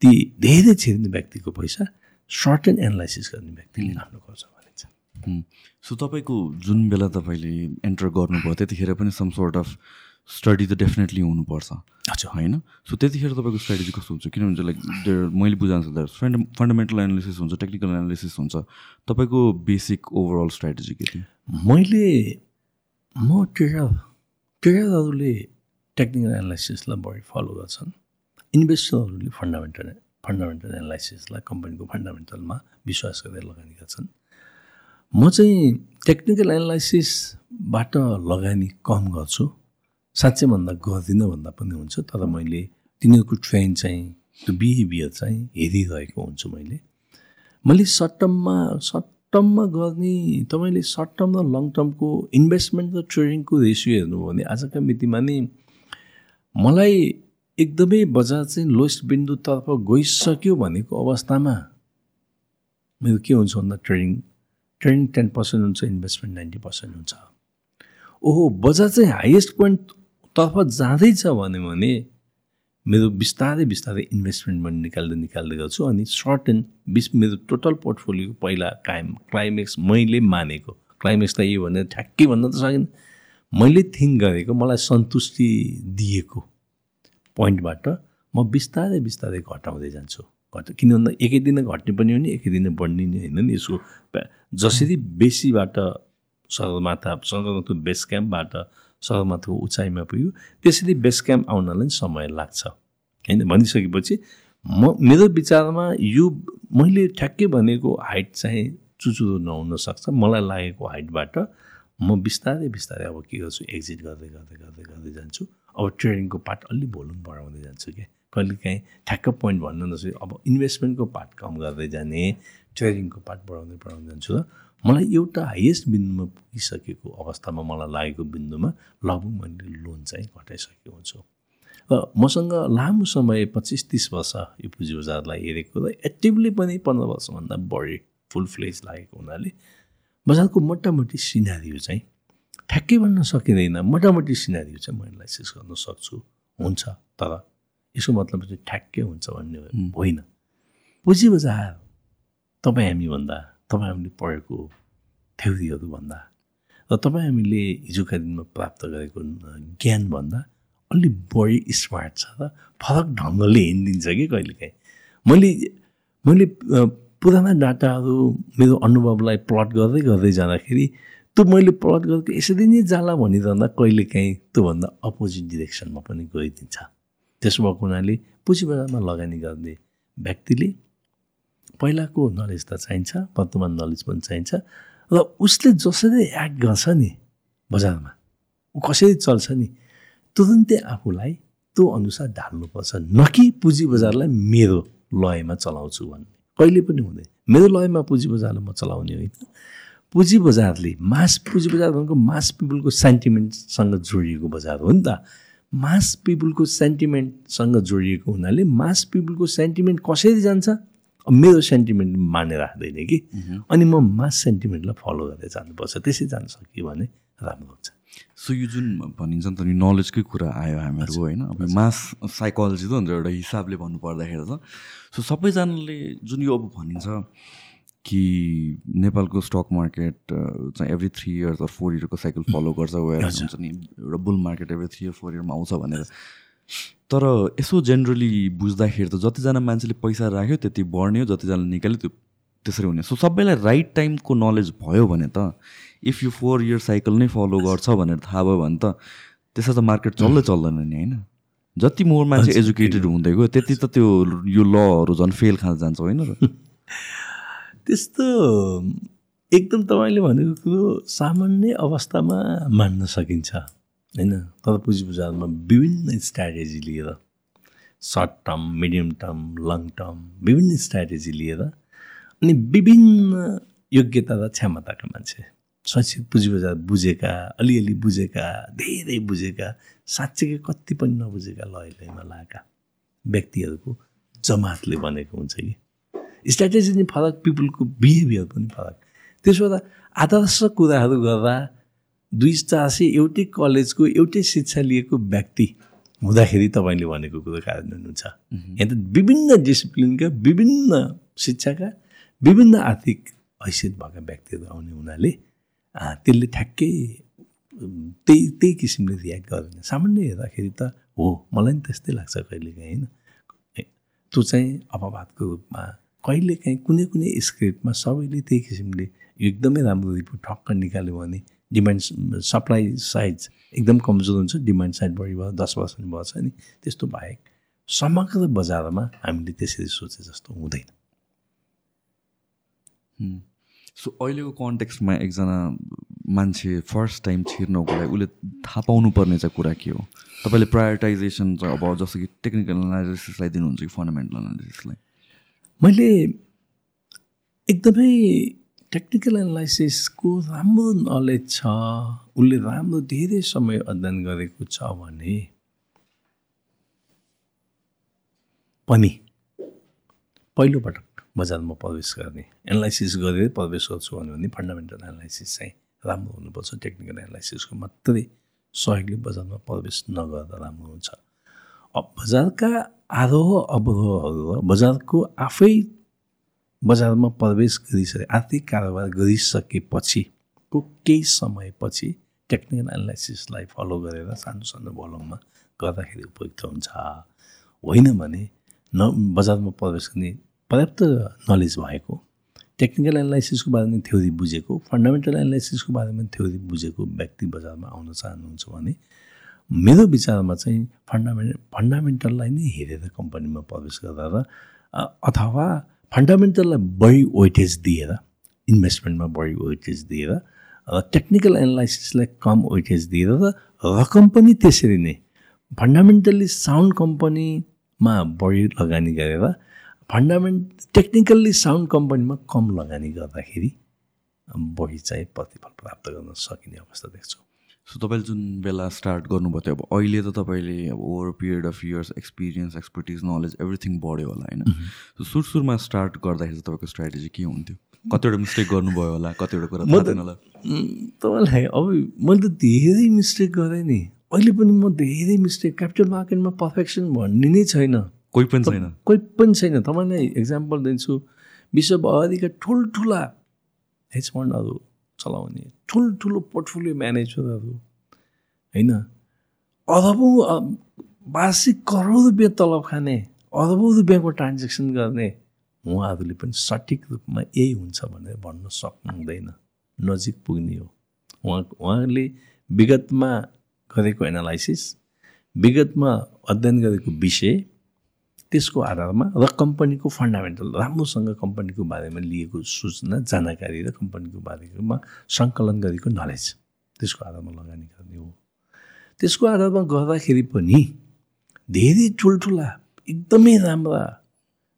Speaker 3: ती धेरै छिर्ने व्यक्तिको पैसा सर्ट एन्ड एनालाइसिस गर्ने व्यक्तिले आफ्नो गर्छ भनिन्छ।
Speaker 2: सो तपाईँको जुन बेला तपाईँले एन्टर गर्नुभयो त्यतिखेर पनि सम सोर्ट अफ स्टडी त डेफिनेटली हुनुपर्छ।
Speaker 3: हजुर।
Speaker 2: होइन? सो त्यतिखेर तपाईँको स्ट्राटेजी कस्तो हुन्छ? किनभने लाइक मैले बुझाएको छ फन्ड फन्डामेन्टल एनालिसिस हुन्छ टेक्निकल एनालिसिस हुन्छ। तपाईँको बेसिक ओभरअल स्ट्राटेजी के थियो?
Speaker 3: मैले म ट्रेडर ट्रेडरहरूले टेक्निकल एनालाइसिसलाई बढी फलो गर्छन्। इन्भेस्टरहरूले फन्डामेन्टल फन्डामेन्टल एनालाइसिसलाई कम्पनीको फन्डामेन्टलमा विश्वास गरेर लगानी गर्छन्। म चाहिँ टेक्निकल एनालाइसिसबाट लगानी कम गर्छु। साँच्चै भन्दा गर्दिनँ भन्दा पनि हुन्छ तर मैले तिनीहरूको ट्रेन चाहिँ त्यो बिहेभियर चाहिँ हेरिरहेको हुन्छु मैले। मैले सर्ट टर्ममा सर्ट टर्ममा गर्ने तपाईँले सर्ट टर्म र लङ टर्मको इन्भेस्टमेन्ट र ट्रेडिङको रेसियो हेर्नुभयो भने आजका मितिमा नि मलाई एकदमै बजार चाहिँ लोएस्ट बिन्दुतर्फ गइसक्यो भनेको अवस्थामा मेरो के हुन्छ भन्दा ट्रेडिङ ट्रेडिङ टेन पर्सेन्ट हुन्छ इन्भेस्टमेन्ट नाइन्टी पर्सेन्ट हुन्छ। ओहो बजार चाहिँ हाइएस्ट पोइन्टतर्फ जाँदैछ भन्यो भने मेरो बिस्तारै बिस्तारै इन्भेस्टमेन्ट पनि निकाल्दै निकाल्दै गर्छु अनि सर्ट एन्ड बिस मेरो टोटल पोर्टफोलियो पहिला कायम क्लाइमेक्स मैले मानेको। क्लाइमेक्स त यो भनेर ठ्याक्कै भन्न त सकिनँ। मैले थिङ्क गरेको मलाई सन्तुष्टि दिएको पोइन्टबाट म बिस्तारै बिस्तारै घटाउँदै जान्छु। घट किन भन्दा एकै दिन घट्ने पनि हो नि एकै दिन बढ्ने नि होइन नि यसको। जसरी बेसीबाट सगरमाथा सगरमाथा बेस क्याम्पबाट सगरमाथाको उचाइमा पुग्यो। त्यसरी बेस क्याम्प आउनलाई समय लाग्छ। होइन? भनिसकेपछि म मेरो विचारमा यो मैले ठ्याक्कै भनेको हाइट चाहिँ चुचुरो नहुन सक्छ। मलाई लागेको हाइटबाट म बिस्तारै बिस्तारै अब के गर्छु? एक्जिट गर्दै गर्दै गर्दै गर्दै जान्छु। अब ट्रेडिङको पार्ट अलि भोल्युम बढाउँदै जान्छु क्या। कहिले काहीँ ठ्याक्क पोइन्ट भन्नु नसक्यो अब इन्भेस्टमेन्टको पार्ट कम गर्दै जाने। ट्रेडिङको पार्ट बढाउँदै बढाउँदै जान्छु र मलाई एउटा हाइएस्ट बिन्दुमा पुगिसकेको अवस्थामा मलाई लागेको बिन्दुमा लगभग मैले लोन चाहिँ घटाइसकेको हुन्छु। र मसँग लामो समय पच्चिस तिस वर्ष यो पुँजी बजारलाई हेरेको र एक्टिभली पनि पन्ध्र वर्षभन्दा बढी फुल फ्लेज लागेको हुनाले बजारको मोटामोटी सिनारीहरू चाहिँ ठ्याक्कै भन्न सकिँदैन। मोटामोटी सिनारीहरू चाहिँ म एनालाइसिस गर्न सक्छु। हुन्छ तर यसको मतलब चाहिँ ठ्याक्कै हुन्छ भन्ने होइन। पुँजी बजार तपाईँ हामीभन्दा तपाईँ हामीले पढेको थ्योरीहरूभन्दा र तपाईँ हामीले हिजोका दिनमा प्राप्त गरेको ज्ञानभन्दा अलि बढी स्मार्ट छ र फरक ढङ्गले हिँडिदिन्छ कि कहिलेकाहीँ। मैले मैले पुराना डाटाहरू मेरो अनुभवलाई प्लट गर्दै गर्दै जाँदाखेरि त्यो मैले प्लट गरेको यसरी नै जाला भनिरहँदा कहिलेकाहीँ त्योभन्दा अपोजिट डिरेक्सनमा पनि गइदिन्छ। त्यसो भएको हुनाले पुँजी बजारमा लगानी गर्ने व्यक्तिले पहिलाको नलेज त चाहिन्छ वर्तमान नलेज पनि चाहिन्छ र उसले जसरी एक्ट गर्छ नि बजारमा ऊ कसरी चल्छ नि तुरुन्तै आफूलाई त्यो अनुसार ढाल्नुपर्छ न कि पुँजी बजारलाई मेरो लयमा चलाउँछु भन्ने। कहिले पनि हुँदैन। मेरो लयमा पुँजी बजारलाई म चलाउने होइन। पुँजी बजारले मास पुँजी बजार भनेको मास पिपुलको सेन्टिमेन्टसँग जोडिएको बजार हो नि त। मास पिपुलको सेन्टिमेन्टसँग जोडिएको हुनाले मास पिपुलको सेन्टिमेन्ट कसरी जान्छ? मेरो सेन्टिमेन्ट मानेर राख्दैन कि। अनि म मास सेन्टिमेन्टलाई फलो गर्दै जानुपर्छ त्यसै जान सक्यो भने राम्रो हुन्छ।
Speaker 2: सो यो जुन भनिन्छ नि त नलेजकै कुरा आयो हामीहरूको होइन? अब मास साइकोलोजी त हुन्छ एउटा हिसाबले भन्नु पर्दाखेरि त। सो सबैजनाले जुन यो अब भनिन्छ कि नेपालको स्टक मार्केट चाहिँ every three years or four इयरको cycle follow गर्छ वेयर हुन्छ नि एउटा bull market every three year four इयरमा आउँछ भनेर। तर यसो जेनरली बुझ्दाखेरि त जतिजना मान्छेले पैसा राख्यो त्यति बढ्ने हो जतिजना निकाल्यो त्यो त्यसरी हुने सो सबैलाई राइट टाइमको नलेज भयो भने त if you four year cycle नै फलो गर्छ भनेर थाहा भयो भने त त्यसो त मार्केट चल्दै चल्दैन नि होइन? जति मोर मान्छे एजुकेटेड हुँदै गयो त्यति त त्यो यो लहरू झन् फेल खान जान्छ होइन र?
Speaker 3: त्यस्तो एकदम तपाईँले भनेको कुरो सामान्य अवस्थामा मान्न सकिन्छ। होइन? तर पुँजी बजारमा विभिन्न स्ट्राटेजी लिएर short term medium term long term विभिन्न स्ट्राटेजी लिएर अनि विभिन्न योग्यता र क्षमताका मान्छे। सचित पुँजी बजार बुझेका अलिअलि बुझेका धेरै बुझेका साँच्चैकै कति पनि नबुझेका लय लयमा लगाएका व्यक्तिहरूको जमातले बनेको हुन्छ कि। स्ट्राटेजी नि फरक पिपुलको बिहेभियर पनि फरक। त्यसो आदर्श कुराहरू गर्दा दुई सय एउटै कलेजको एउटै शिक्षा लिएको व्यक्ति हुँदाखेरि तपाईँले भनेको कुरो कार्यान्वयन हुन्छ यहाँ त विभिन्न डिसिप्लिनका विभिन्न शिक्षाका विभिन्न आर्थिक हैसियत भएका व्यक्तिहरू आउने हुनाले त्यसले ठ्याक्कै त्यही त्यही किसिमले रियाक्ट गर्दैन सामान्य हेर्दाखेरि त हो मलाई पनि त्यस्तै लाग्छ कहिलेकाहीँ होइन? त्यो चाहिँ अपवादको रूपमा कहिलेकाहीँ कुनै कुनै स्क्रिप्टमा सबैले त्यही किसिमले एकदमै राम्रो रिपोर्ट ठक्क निकाल्यो भने डिमान्ड सप्लाई साइज एकदम कमजोर हुन्छ डिमान्ड साइड बढी भयो दस पर्सेन्ट भएछ नि त्यस्तो बाहेक समग्र बजारमा हामीले त्यसरी सोचे जस्तो हुँदैन।
Speaker 2: सो अहिलेको कन्टेक्स्टमा एकजना मान्छे फर्स्ट टाइम छिर्नको लागि उसले थाहा पाउनुपर्ने चाहिँ कुरा के हो? तपाईँले प्रायोरिटाइजेसन चाहिँ अब जस्तो कि टेक्निकल एनालिसिसलाई दिनुहुन्छ कि फन्डामेन्टल एनालिसिसलाई
Speaker 3: मैले एकदमै टेक्निकल एनालाइसिसको राम्रो नलेज छ उसले राम्रो धेरै समय अध्ययन गरेको छ भने पनि पहिलोपटक बजारमा प्रवेश गर्ने एनालाइसिस गरेर प्रवेश गर्छु भने फन्डामेन्टल एनालाइसिस चाहिँ राम्रो हुनुपर्छ। टेक्निकल एनालाइसिसको मात्रै सहयोगले बजारमा प्रवेश नगर्दा राम्रो हुन्छ। अब बजारका आरोह अवरोहहरू बजारको आफै बजारमा प्रवेश गरिसके आर्थिक कारोबार गरिसकेपछिको केही समयपछि टेक्निकल एनालाइसिसलाई फलो गरेर सानो सानो भोलुममा गर्दाखेरि उपयुक्त हुन्छ होइन भने न बजारमा प्रवेश गर्ने पर्याप्त नलेज भएको टेक्निकल एनालाइसिसको बारेमा थ्योरी बुझेको फन्डामेन्टल एनालाइसिसको बारेमा थ्योरी बुझेको व्यक्ति बजारमा आउन चाहनुहुन्छ भने मेरो विचारमा चाहिँ फन्डामेन्ट फन्डामेन्टल नै हेरेर कम्पनीमा प्रवेश गरेर अथवा फन्डामेन्टललाई बढी वेटेज दिएर इन्भेस्टमेन्टमा बढी वेटेज दिएर र टेक्निकल एनालाइसिसलाई कम वेटेज दिएर र रकम पनि त्यसरी नै फन्डामेन्टल्ली साउन्ड कम्पनीमा बढी लगानी गरेर फन्डामेन्ट टेक्निकल्ली साउन्ड कम्पनीमा कम लगानी गर्दाखेरि बढी चाहिँ प्रतिफल प्राप्त गर्न सकिने अवस्था देख्छु।
Speaker 2: सो तपाईँले जुन बेला स्टार्ट गर्नुभयो थियो अब अहिले त तपाईँले अब over period of years experience expertise knowledge everything बढ्यो होला होइन? सो सुरु सुरुमा स्टार्ट गर्दाखेरि चाहिँ तपाईँको स्ट्राटेजी के हुन्थ्यो? कतिवटा मिस्टेक गर्नुभयो होला कतिवटा कुरा थिएन होला?
Speaker 3: तपाईँलाई अब मैले त धेरै मिस्टेक गरेँ नि। अहिले पनि म धेरै मिस्टेक क्यापिटल मार्केटमा पर्फेक्सन भन्ने नै छैन।
Speaker 2: कोही पनि छैन?
Speaker 3: कोही पनि छैन। तपाईँलाई इक्जाम्पल दिन्छु। विश्वभरिका ठुल्ठुला हेज फन्डहरू चलाउने ठुल्ठुलो पोर्टफोलियो म्यानेजरहरू होइन? अरबौँ वार्षिक करोड रुपियाँ तलब खाने अरबौँ रुपियाँको ट्रान्जेक्सन गर्ने उहाँहरूले पनि सठिक रूपमा यही हुन्छ भनेर भन्न सक्नु हुँदैन नजिक पुग्ने हो। उहाँ उहाँले विगतमा गरेको एनालाइसिस विगतमा अध्ययन गरेको विषय त्यसको आधारमा र कम्पनीको फन्डामेन्टल राम्रोसँग कम्पनीको बारेमा लिएको सूचना जानकारी र कम्पनीको बारेमा सङ्कलन गरेको नलेज त्यसको आधारमा लगानी गर्ने हो। त्यसको आधारमा गर्दाखेरि पनि धेरै ठुल्ठुला एकदमै राम्रा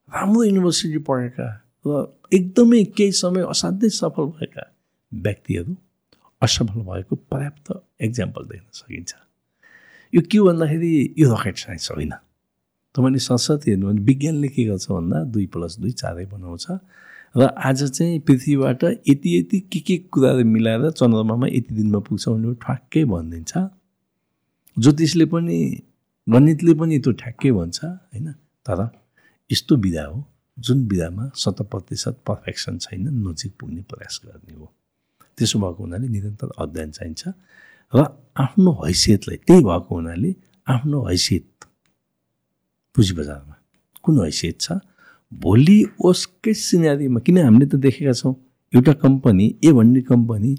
Speaker 3: राम्रो युनिभर्सिटी पढेका र एकदमै केही समय असाध्यै सफल भएका व्यक्तिहरू असफल भएको पर्याप्त इक्जाम्पल देख्न सकिन्छ। यो के भन्दाखेरि यो रकेट साइन्स होइन। तपाईँले संसद हेर्नु भने विज्ञानले के गर्छ भन्दा दुई प्लस दुई चारै बनाउँछ। र आज चाहिँ पृथ्वीबाट यति यति के के कुराहरू मिलाएर चन्द्रमामा यति दिनमा पुग्छ भने ठ्याक्कै भनिदिन्छ। ज्योतिषले पनि गणितले पनि त्यो ठ्याक्कै भन्छ होइन? तर यस्तो विधा हो जुन विधामा शत प्रतिशत पर्फेक्सन छैन नजिक पुग्ने प्रयास गर्ने हो। त्यसो भएको हुनाले निरन्तर अध्ययन चाहिन्छ। र आफ्नो हैसियतलाई त्यही भएको हुनाले आफ्नो हैसियत पुँजी बजारमा कुन हैसियत छ? भोलि उसकै सिनारीमा किन हामीले त देखेका छौँ? एउटा कम्पनी ए भन्ने कम्पनी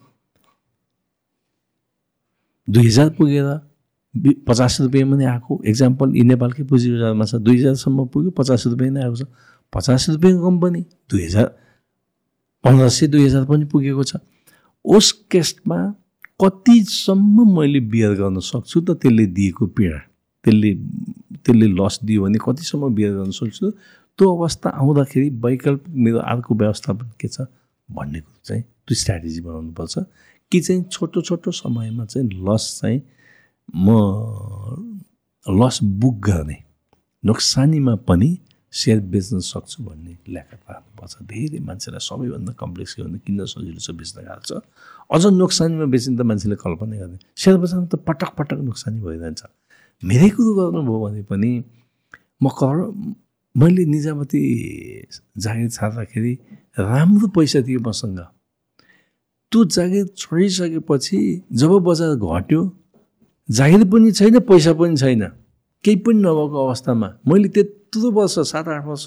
Speaker 3: दुई हजार पुगेर पचास रुपियाँमा नै आएको। एक्जाम्पल यी नेपालकै पुँजी बजारमा छ। दुई हजारसम्म पुग्यो पचास रुपियाँ नै आएको छ। पचास रुपियाँको कम्पनी दुई हजार पन्ध्र सय दुई हजार पनि पुगेको छ। उस केसमा कतिसम्म मैले बियर गर्न सक्छु त त्यसले दिएको पीडा? त्यसले त्यसले लस दियो भने कतिसम्म बियर गर्न सक्छु? त्यो अवस्था आउँदाखेरि वैकल्पिक मेरो अर्को व्यवस्थापन के छ भन्ने कुरो चाहिँ त्यो स्ट्राटेजी बनाउनुपर्छ। कि चाहिँ छोटो छोटो समयमा चाहिँ लस चाहिँ म लस बुक गर्ने नोक्सानीमा पनि सेयर बेच्न सक्छु भन्ने ल्याकत राख्नुपर्छ धेरै मान्छेलाई सबैभन्दा कम्प्लेक्स के भन्दा किन्न सजिलो छ बेच्न गाह्रो छ। अझ नोक्सानीमा बेच्ने त मान्छेले कल्पना गर्ने सेयर बजारमा त पटक पटक नोक्सानी भइरहन्छ। मेरै कुरो गर्नुभयो भने पनि म कर मैले निजामती जागिर छाड्दाखेरि राम्रो पैसा थियो मसँग। त्यो जागिर छोडिसकेपछि जब बजार घट्यो जागिर पनि छैन पैसा पनि छैन। केही पनि नभएको अवस्थामा मैले त्यत्रो वर्ष सात आठ वर्ष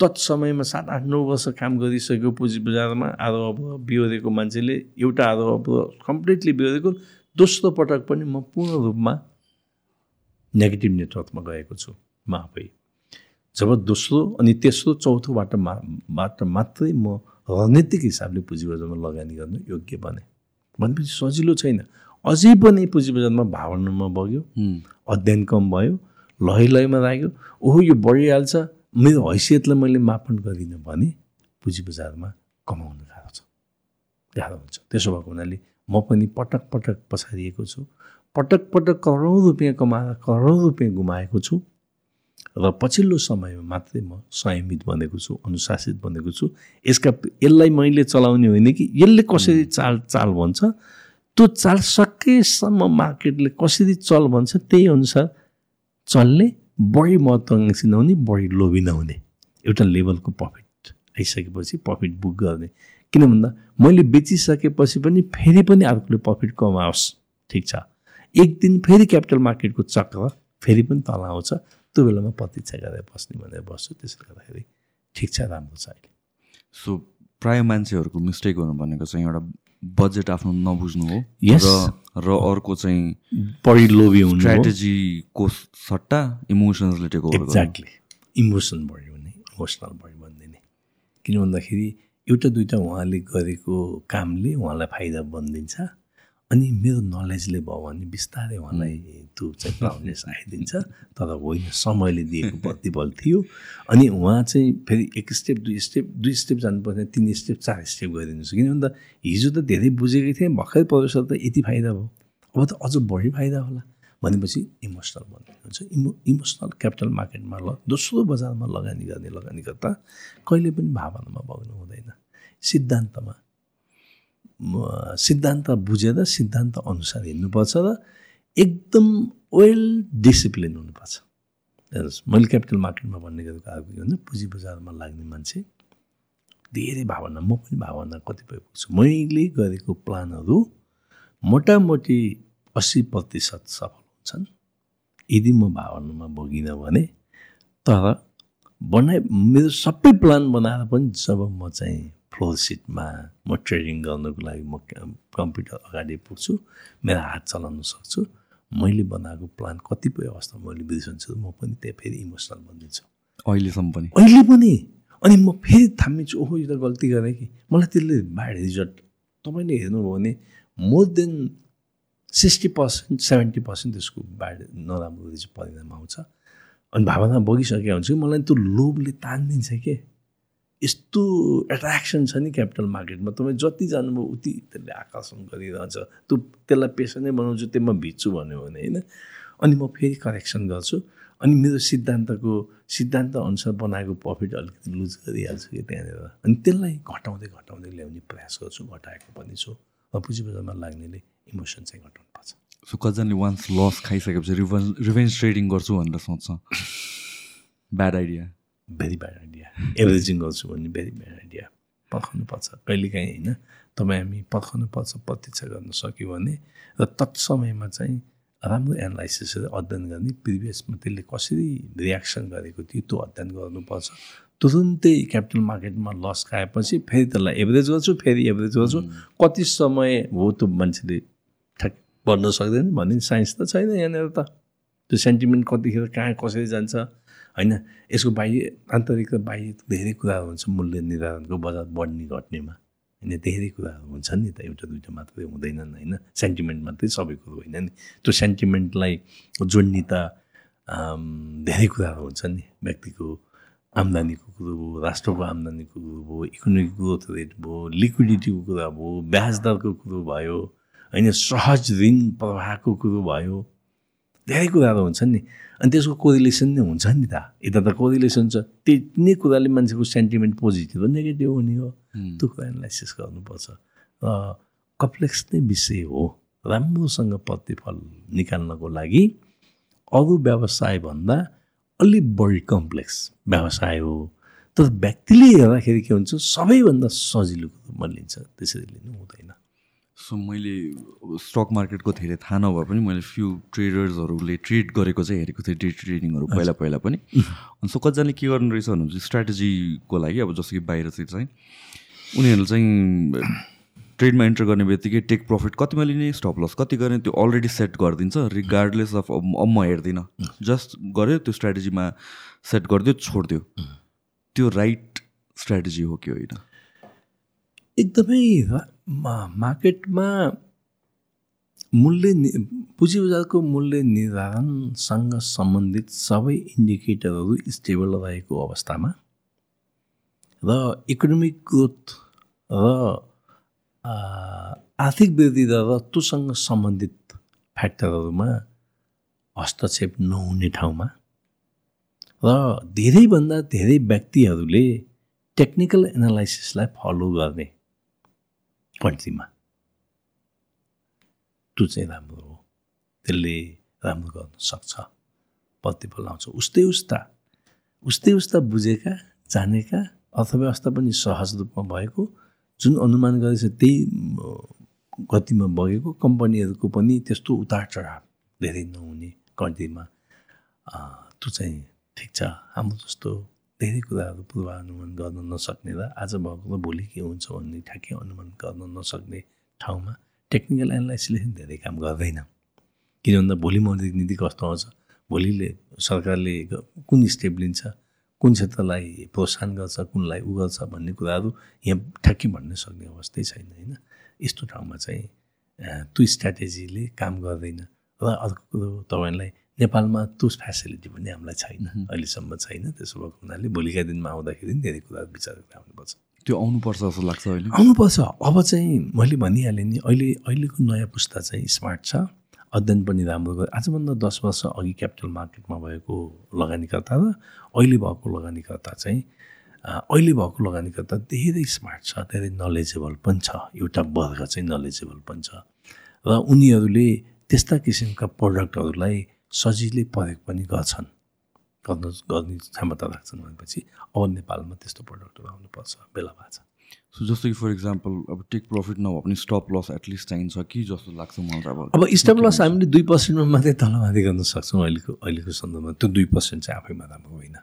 Speaker 3: तत्समयमा सात आठ नौ वर्ष काम गरिसक्यो पुँजी बजारमा आरो अब बिहोरेको मान्छेले एउटा आरो अब कम्प्लिटली बिहोरेको दोस्रो पटक पनि म पूर्ण रूपमा नेगेटिभ नेटवर्कमा गएको छु म आफै जब दोस्रो अनि तेस्रो चौथोबाट मा बाट मात्रै म रणनीतिक हिसाबले पुँजी बजारमा लगानी गर्न योग्य बने भनेपछि सजिलो छैन अझै पनि पुँजी बजारमा भावनामा बग्यो अध्ययन कम भयो लय लयमा लाग्यो ओहो यो बढिहाल्छ मेरो हैसियतलाई मैले मापन गरिनँ भने पुँजी बजारमा कमाउनु गाह्रो छ गाह्रो हुन्छ त्यसो भएको हुनाले म पनि पटक पटक पछाडिएको छु पटक पटक करोडौँ रुपियाँ कमाएर करोडौँ रुपियाँ गुमाएको छु र पछिल्लो समयमा मात्रै म संयमित बनेको छु अनुशासित बनेको छु। यसका यसलाई मैले चलाउने होइन कि यसले कसरी चाल चाल भन्छ? त्यो चाल सकेसम्म मार्केटले कसरी चल भन्छ त्यही अनुसार चल्ने बढी महत्त्वाकाङ्क्षी नहुने बढी लोभी नहुने एउटा लेभलको प्रफिट आइसकेपछि प्रफिट बुक गर्ने। किन भन्दा मैले बेचिसकेपछि पनि फेरि पनि अर्कोले प्रफिट कमाओस् ठिक छ? एक दिन फेरि क्यापिटल मार्केटको चक्र फेरि पनि तल आउँछ। त्यो बेलामा प्रतीक्षा गरेर बस्ने भनेर बस्छु। त्यसले गर्दाखेरि ठिक छ राम्रो छ अहिले।
Speaker 2: सो प्राय मान्छेहरूको मिस्टेकहरू भनेको चाहिँ एउटा बजेट आफ्नो नबुझ्नु हो. र र अर्को चाहिँ
Speaker 3: बढी लोभी हुनु।
Speaker 2: स्ट्राटेजीको सट्टा इमोसन्सले टेक ओभर गर्नु
Speaker 3: एक्ज्याक्टली इमोसन बढ्यो भने इमोसनल बढ्यो भनिदिने किन भन्दाखेरि एउटा दुइटा उहाँले गरेको कामले उहाँलाई फाइदा बनिदिन्छ। अनि मेरो नलेजले भयो भने बिस्तारै उहाँलाई त्यो चाहिँ प्राउडनेस आइदिन्छ तर होइन समयले दिएको प्रतिबल थियो। अनि उहाँ चाहिँ फेरि एक स्टेप दुई स्टेप दुई स्टेप जानुपर्ने तिन स्टेप चार स्टेप गरिदिनुहोस् किन भन्दा हिजो त धेरै बुझेकै थिएँ भर्खरै प्रवेश त यति फाइदा भयो। अब त अझ बढी फाइदा होला। भनेपछि इमोसनल बनिनुहुन्छ इमो इमोसनल क्यापिटल मार्केटमा ल दोस्रो बजारमा लगानी गर्ने लगानीकर्ता कहिले पनि भावनामा बग्नु हुँदैन। सिद्धान्तमा सिद्धान्त बुझेर सिद्धान्त अनुसार हिँड्नुपर्छ र एकदम वेल डिसिप्लिन हुनुपर्छ। हेर्नुहोस् मैले क्यापिटल मार्केटमा भन्ने गरेको अर्को के भन्दा पुँजी बजारमा लाग्ने मान्छे धेरै भावना म पनि भावना कतिपय पुग्छु। मैले गरेको प्लानहरू मोटामोटी अस्सी प्रतिशत सफल हुन्छन्। यदि म भावनामा बगिनँ भने तर बनाए मेरो सबै प्लान बनाएर पनि जब म चाहिँ फ्लोर सिटमा म ट्रेडिङ गर्नको लागि म कम्प्युटर अगाडि पुग्छु मेरो हात चलाउन सक्छु। मैले बनाएको प्लान कतिपय अवस्थामा मैले बिर्सन्छु म पनि त्यहाँ फेरि इमोसनल बनिदिन्छु
Speaker 2: अहिलेसम्म पनि?
Speaker 3: अहिले पनि। अनि म फेरि थामिन्छु ओहो यो त गल्ती गरेँ कि। मलाई त्यसले ब्याड रिजल्ट तपाईँले हेर्नुभयो भने more than sixty percent seventy percent त्यसको ब्याड नराम्रो रिजल्ट परिणाम आउँछ। अनि भावना बगिसकेको हुन्छ कि मलाई त्यो लोभले तानिदिन्छ के? यस्तो एट्र्याक्सन छ नि क्यापिटल मार्केटमा तपाईँ जति जानुभयो उति त्यसले आकर्षण गरिरहन्छ। त्यो त्यसलाई पेसा नै बनाउँछु त्यो म भिज्छु भन्यो भने होइन? अनि म फेरि करेक्सन गर्छु। अनि मेरो सिद्धान्तको सिद्धान्त अनुसार बनाएको प्रफिट अलिकति लुज गरिहाल्छु कि त्यहाँनिर। अनि त्यसलाई घटाउँदै घटाउँदै ल्याउने प्रयास गर्छु घटाएको पनि छु। र पुँजी बजारमा लाग्नेले इमोसन चाहिँ घटाउनु पर्छ।
Speaker 2: सो कतिजनाले वान्स लस खाइसकेपछि रिभेन्ज रिभेन्ज ट्रेडिङ गर्छु भनेर सोच्छ bad idea
Speaker 3: very bad idea averaging गर्छु भने भेरी ब्याड आइडिया पर्खनुपर्छ कहिलेकाहीँ होइन तपाईँ हामी पर्खनुपर्छ प्रतीक्षा गर्न सक्यो भने र तत्समयमा चाहिँ राम्रो एनालाइसिस अध्ययन गर्ने प्रिभियसमा त्यसले कसरी रियाक्सन गरेको थियो त्यो अध्ययन गर्नुपर्छ। तुरुन्तै क्यापिटल मार्केटमा लस खाएपछि फेरि त्यसलाई एभरेज गर्छु फेरि एभरेज गर्छु। कति समय हो त्यो मान्छेले ठ्याक बढ्न सक्दैन भन्ने साइन्स त छैन यहाँनिर त। त्यो सेन्टिमेन्ट कतिखेर कहाँ कसरी जान्छ? होइन यसको बाह्य आन्तरिक र बाह्य धेरै कुराहरू हुन्छ मूल्य निर्धारणको बजार बढ्ने घट्नेमा। होइन धेरै कुराहरू हुन्छन् नि त एउटा दुइटा मात्रै हुँदैनन् होइन। सेन्टिमेन्ट मात्रै सबै कुरो होइन नि। त्यो सेन्टिमेन्टलाई जोड्ने त धेरै कुराहरू हुन्छन् नि। व्यक्तिको आम्दानीको कुरो भयो राष्ट्रको आम्दानीको कुरो भयो इकोनोमिक ग्रोथ रेट भयो लिक्विडिटीको कुरा भयो ब्याज दरको कुरो भयो होइन सहज ऋण प्रवाहको कुरो भयो। धेरै कुराहरू हुन्छन् नि अनि त्यसको कोरिलेसन नै हुन्छ नि त यता त कोरिलेसन छ त्यही नै कुराले मान्छेको सेन्टिमेन्ट पोजिटिभ र नेगेटिभ हुने हो त्यो कुरा एनालाइसिस गर्नुपर्छ र कम्प्लेक्स नै विषय हो राम्रोसँग प्रतिफल निकाल्नको लागि अरू व्यवसायभन्दा अलिक बढी कम्प्लेक्स व्यवसाय हो तर व्यक्तिले हेर्दाखेरि के हुन्छ सबैभन्दा सजिलो कुरो मलिन्छ त्यसरी लिनु हुँदैन
Speaker 2: सो मैले स्टक मार्केटको धेरै थाहा नभए पनि मैले फ्यु ट्रेडर्सहरूले ट्रेड गरेको चाहिँ हेरेको थिएँ डे ट्रेडिङहरू पहिला पहिला पनि। अनि सो कतिजनाले के गर्नु रहेछ भने स्ट्राटेजीको लागि अब जस्तो कि बाहिरतिर चाहिँ उनीहरू चाहिँ ट्रेडमा इन्टर गर्ने बित्तिकै टेक प्रफिट कतिमा लिने स्टप लस कति गर्ने त्यो अलरेडी सेट गरिदिन्छ। रिगार्डलेस अफ अब म हेर्दिनँ। जस्ट गऱ्यो त्यो स्ट्राटेजीमा सेट गरिदियो छोडिदियो। त्यो राइट स्ट्राटेजी हो कि होइन?
Speaker 3: एकदमै मार्केटमा मूल्य पुँजी बजारको मूल्य निर्धारणसँग सम्बन्धित सबै इन्डिकेटरहरू स्टेबल रहेको अवस्थामा र इकोनोमिक ग्रोथ र आर्थिक वृद्धि दर र त्योसँग सम्बन्धित फ्याक्टरहरूमा हस्तक्षेप नहुने ठाउँमा र धेरैभन्दा धेरै व्यक्तिहरूले टेक्निकल एनालाइसिसलाई फलो गर्ने कन्ट्रीमा त्यो चाहिँ राम्रो हो. त्यसले राम्रो गर्न सक्छ। प्रतिफल आउँछ उस्तै उस्ता। उस्तै उस्ता बुझेका जानेका अर्थव्यवस्था पनि सहज रूपमा भएको जुन अनुमान गरेछ त्यही गतिमा बगेको कम्पनीहरूको पनि त्यस्तो उतार चढाव धेरै नहुने कन्ट्रीमा। त्यो चाहिँ ठिक छ। हाम्रो जस्तो धेरै कुराहरू पूर्वानुमान गर्न नसक्ने र आज भएको र भोलि के हुन्छ भन्ने ठ्याक्कै अनुमान गर्न नसक्ने ठाउँमा टेक्निकल एनालाइसिसले धेरै काम गर्दैन। किन भन्दा भोलि मौद्रिक नीति कस्तो आउँछ भोलिले सरकारले कुन स्टेप लिन्छ? कुन क्षेत्रलाई प्रोत्साहन गर्छ? कुनलाई उ गर्छ भन्ने कुराहरू यहाँ ठ्याक्कै भन्न सक्ने अवस्थै छैन होइन? यस्तो ठाउँमा चाहिँ त्यो स्ट्राटेजीले काम गर्दैन। र अर्को कुरो तपाईँलाई नेपालमा त्यो फेसिलिटी पनि हामीलाई छैन अहिलेसम्म छैन। त्यसो भएको हुनाले भोलिका दिनमा आउँदाखेरि धेरै कुराहरू विचार गरेर आउनुपर्छ।
Speaker 2: त्यो आउनुपर्छ जस्तो लाग्छ अहिले।
Speaker 3: आउनुपर्छ। अब चाहिँ मैले भनिहालेँ नि अहिले अहिलेको नयाँ पुस्ता चाहिँ स्मार्ट छ। अध्ययन पनि राम्रो गर्यो आजभन्दा दस वर्ष अघि क्यापिटल मार्केटमा भएको लगानीकर्ता र अहिले भएको लगानीकर्ता चाहिँ अहिले भएको लगानीकर्ता धेरै स्मार्ट छ धेरै नलेजेबल पनि छ। एउटा वर्ग चाहिँ नलेजेबल पनि छ। र उनीहरूले त्यस्ता किसिमका प्रडक्टहरूलाई सजिलै प्रयोग पनि गर्छन्। गर्न गर्ने क्षमता राख्छन् भनेपछि अब नेपालमा त्यस्तो प्रडक्टहरू आउनुपर्छ बेला भएको छ।
Speaker 2: सो जस्तो कि फर इक्जाम्पल अब टेक प्रफिट नभए पनि स्टप लस एटलिस्ट चाहिन्छ कि जस्तो लाग्छ मलाई अब
Speaker 3: अब स्टेप लस हामीले दुई पर्सेन्टमा मात्रै तलमाथि गर्न सक्छौँ अहिलेको अहिलेको सन्दर्भमा। त्यो दुई पर्सेन्ट चाहिँ आफैमा राम्रो होइन।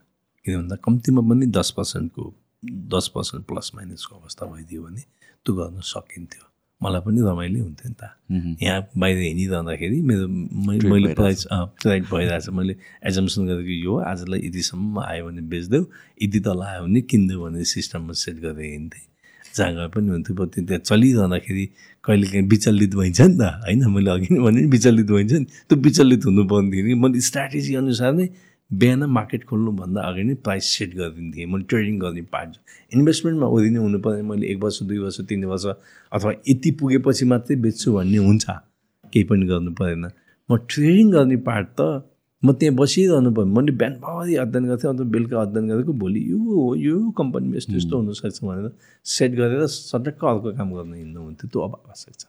Speaker 3: किन भन्दा कम्तीमा पनि दस पर्सेन्टको दस पर्सेन्ट प्लस माइनसको अवस्था भइदियो भने त्यो गर्न सकिन्थ्यो। मलाई पनि रमाइलो हुन्थ्यो नि त। यहाँ बाहिर हिँडिरहँदाखेरि मेरो मैले। प्राइस ट्रेड भइरहेछ। मैले एजम्सन गरेको यो आजलाई यतिसम्म आयो भने बेच्देऊ यति तल आयो भने किनिदेऊ भन्ने सिस्टममा सेट गरेर हिँड्थेँ। जहाँ गए पनि हुन्थ्यो त्यहाँ चलिरहँदाखेरि कहिले काहीँ विचलित भइन्छ नि त होइन? मैले अघि नै भने नि विचलित भइन्छ नि। त्यो विचलित हुनु पर्ने थियो कि मैले स्ट्राटेजी अनुसार नै बिहान मार्केट खोल्नुभन्दा अगाडि नै प्राइस सेट गरिदिन्थेँ। मैले ट्रेडिङ गर्ने पार्ट इन्भेस्टमेन्टमा ओरिने हुनु पर्ने मैले एक वर्ष दुई वर्ष तिन वर्ष अथवा यति पुगेपछि मात्रै बेच्छु भन्ने हुन्छ। केही पनि गर्नु परेन। म ट्रेडिङ गर्ने पार्ट त म त्यहाँ बसिरहनु पर्यो मैले बिहानभरि अध्ययन गर्थेँ अन्त बेलुका अध्ययन गरेको भोलि यो हो यो कम्पनीमा यस्तो यस्तो हुनसक्छ भनेर सेट गरेर सटक्क अर्को काम गर्न हिँड्नु हुन्थ्यो त्यो अब आवश्यक छ।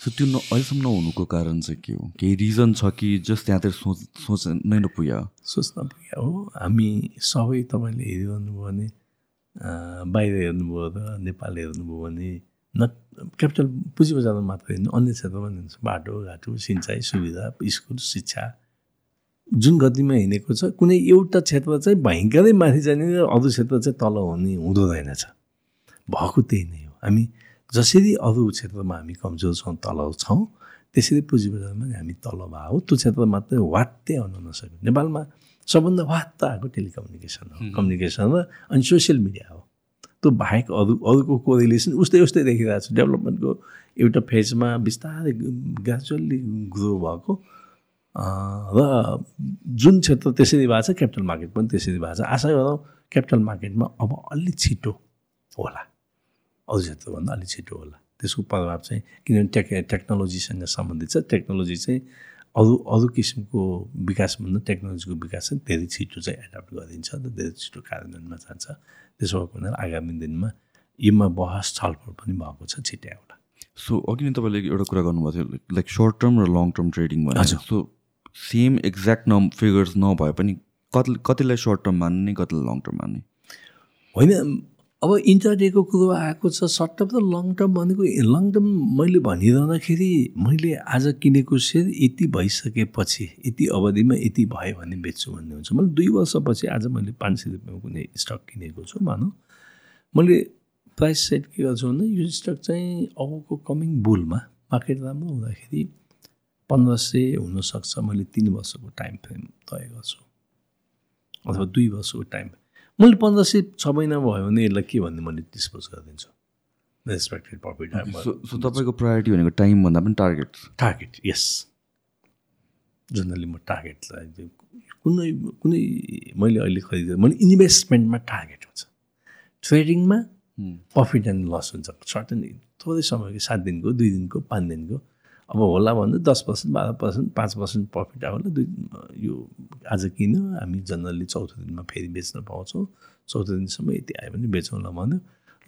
Speaker 2: सो त्यो न अहिलेसम्म नहुनुको कारण चाहिँ के हो? केही रिजन छ कि जस्ट त्यहाँतिर सोच सोच नै नपुग्यो?
Speaker 3: सोच्न पुग्यो हो। हामी सबै तपाईँले हेरिरहनु भयो भने बाहिर हेर्नुभयो र नेपाल हेर्नुभयो भने न क्यापिटल पुँजी बजारमा मात्र हेर्नु अन्य क्षेत्रमा पनि हुन्छ। बाटो घाटो सिँचाइ सुविधा स्कुल शिक्षा। जुन गतिमा हिँडेको छ कुनै एउटा क्षेत्र चाहिँ भयङ्करै माथि जाने र अरू क्षेत्र चाहिँ तल हुने हुँदो रहेनछ। भएको त्यही नै हो। हामी जसरी अरू क्षेत्रमा हामी कमजोर छौँ तल छौँ त्यसरी पुँजी बजारमा हामी तल भयो त्यो क्षेत्र मात्रै वात्तै आउन नसक्यो। नेपालमा सबभन्दा वात्त आएको टेलिकम्युनिकेसन हो। कम्युनिकेसन र अनि सोसियल मिडिया हो। त्यो बाहेक अरू अरूको कोरिलेसन उस्तै उस्तै देखिरहेको छ। डेभलपमेन्टको एउटा फेजमा बिस्तारै ग्रेजुअल्ली ग्रो भएको। र जुन क्षेत्र त्यसरी भएको छ क्यापिटल मार्केट पनि त्यसरी भएको छ। आशा गरौँ क्यापिटल मार्केटमा अब अलि छिटो होला। अरू क्षेत्रभन्दा अलिक छिटो होला। त्यसको प्रभाव चाहिँ किनभने टेक टेक्नोलोजीसँग सम्बन्धित छ। टेक्नोलोजी चाहिँ अरू अरू किसिमको विकासभन्दा टेक्नोलोजीको विकास चाहिँ धेरै छिटो चाहिँ एडप्ट गरिन्छ र धेरै छिटो कार्यान्वयनमा जान्छ। त्यसो भएको हुनाले आगामी दिनमा योमा बहस छलफल पनि भएको छ छिट्टै होला
Speaker 2: सो अघि नै तपाईँले एउटा कुरा गर्नुभएको थियो लाइक सर्ट टर्म र long term trading. So same exact नम फिगर्स नभए पनि कति कतिलाई सर्ट टर्म मान्ने कतिलाई लङ टर्म मान्ने?
Speaker 3: होइन अब इन्टरडेको कुरो आएको छ सर्ट टर्म र लङ टर्म भनेको लङ टर्म मैले भनिरहँदाखेरि मैले आज किनेको सेयर यति भइसकेपछि यति अवधिमा यति भयो भने बेच्छु भन्ने हुन्छ। मैले दुई वर्षपछि आज मैले पाँच सय रुपियाँमा कुनै स्टक किनेको छु भनौँ। मैले प्राइस सेट के गर्छु भन्दा यो स्टक चाहिँ अबको कमिङ बुलमा मार्केट राम्रो हुँदाखेरि पन्ध्र सय हुनसक्छ मैले तिन वर्षको टाइम फ्रेम तय गर्छु। अथवा दुई वर्षको टाइम मैले पन्ध्र सय छ महिना भयो भने यसलाई के भन्ने मैले डिस्पोज गरिदिन्छु? रेस्पेक्टेड प्रफिट
Speaker 2: सो तपाईँको प्रायोरिटी भनेको टाइमभन्दा पनि टार्गेट
Speaker 3: टार्गेट यस जनरली म टार्गेटलाई कुनै कुनै मैले अहिले खरिद मैले इन्भेस्टमेन्टमा टार्गेट हुन्छ। ट्रेडिङमा प्रफिट एन्ड लस हुन्छ। सर्टन थोरै समयको सात दिनको दुई दिनको पाँच दिनको अब होला भन्दा दस पर्सेन्ट बाह्र पर्सेन्ट पाँच पर्सेन्ट प्रफिट आउला दुई यो आज किन्यो हामी जनरली चौथो दिनमा फेरि बेच्न पाउँछौँ? चौथो दिनसम्म यति आयो भने बेचौँला भन्यो।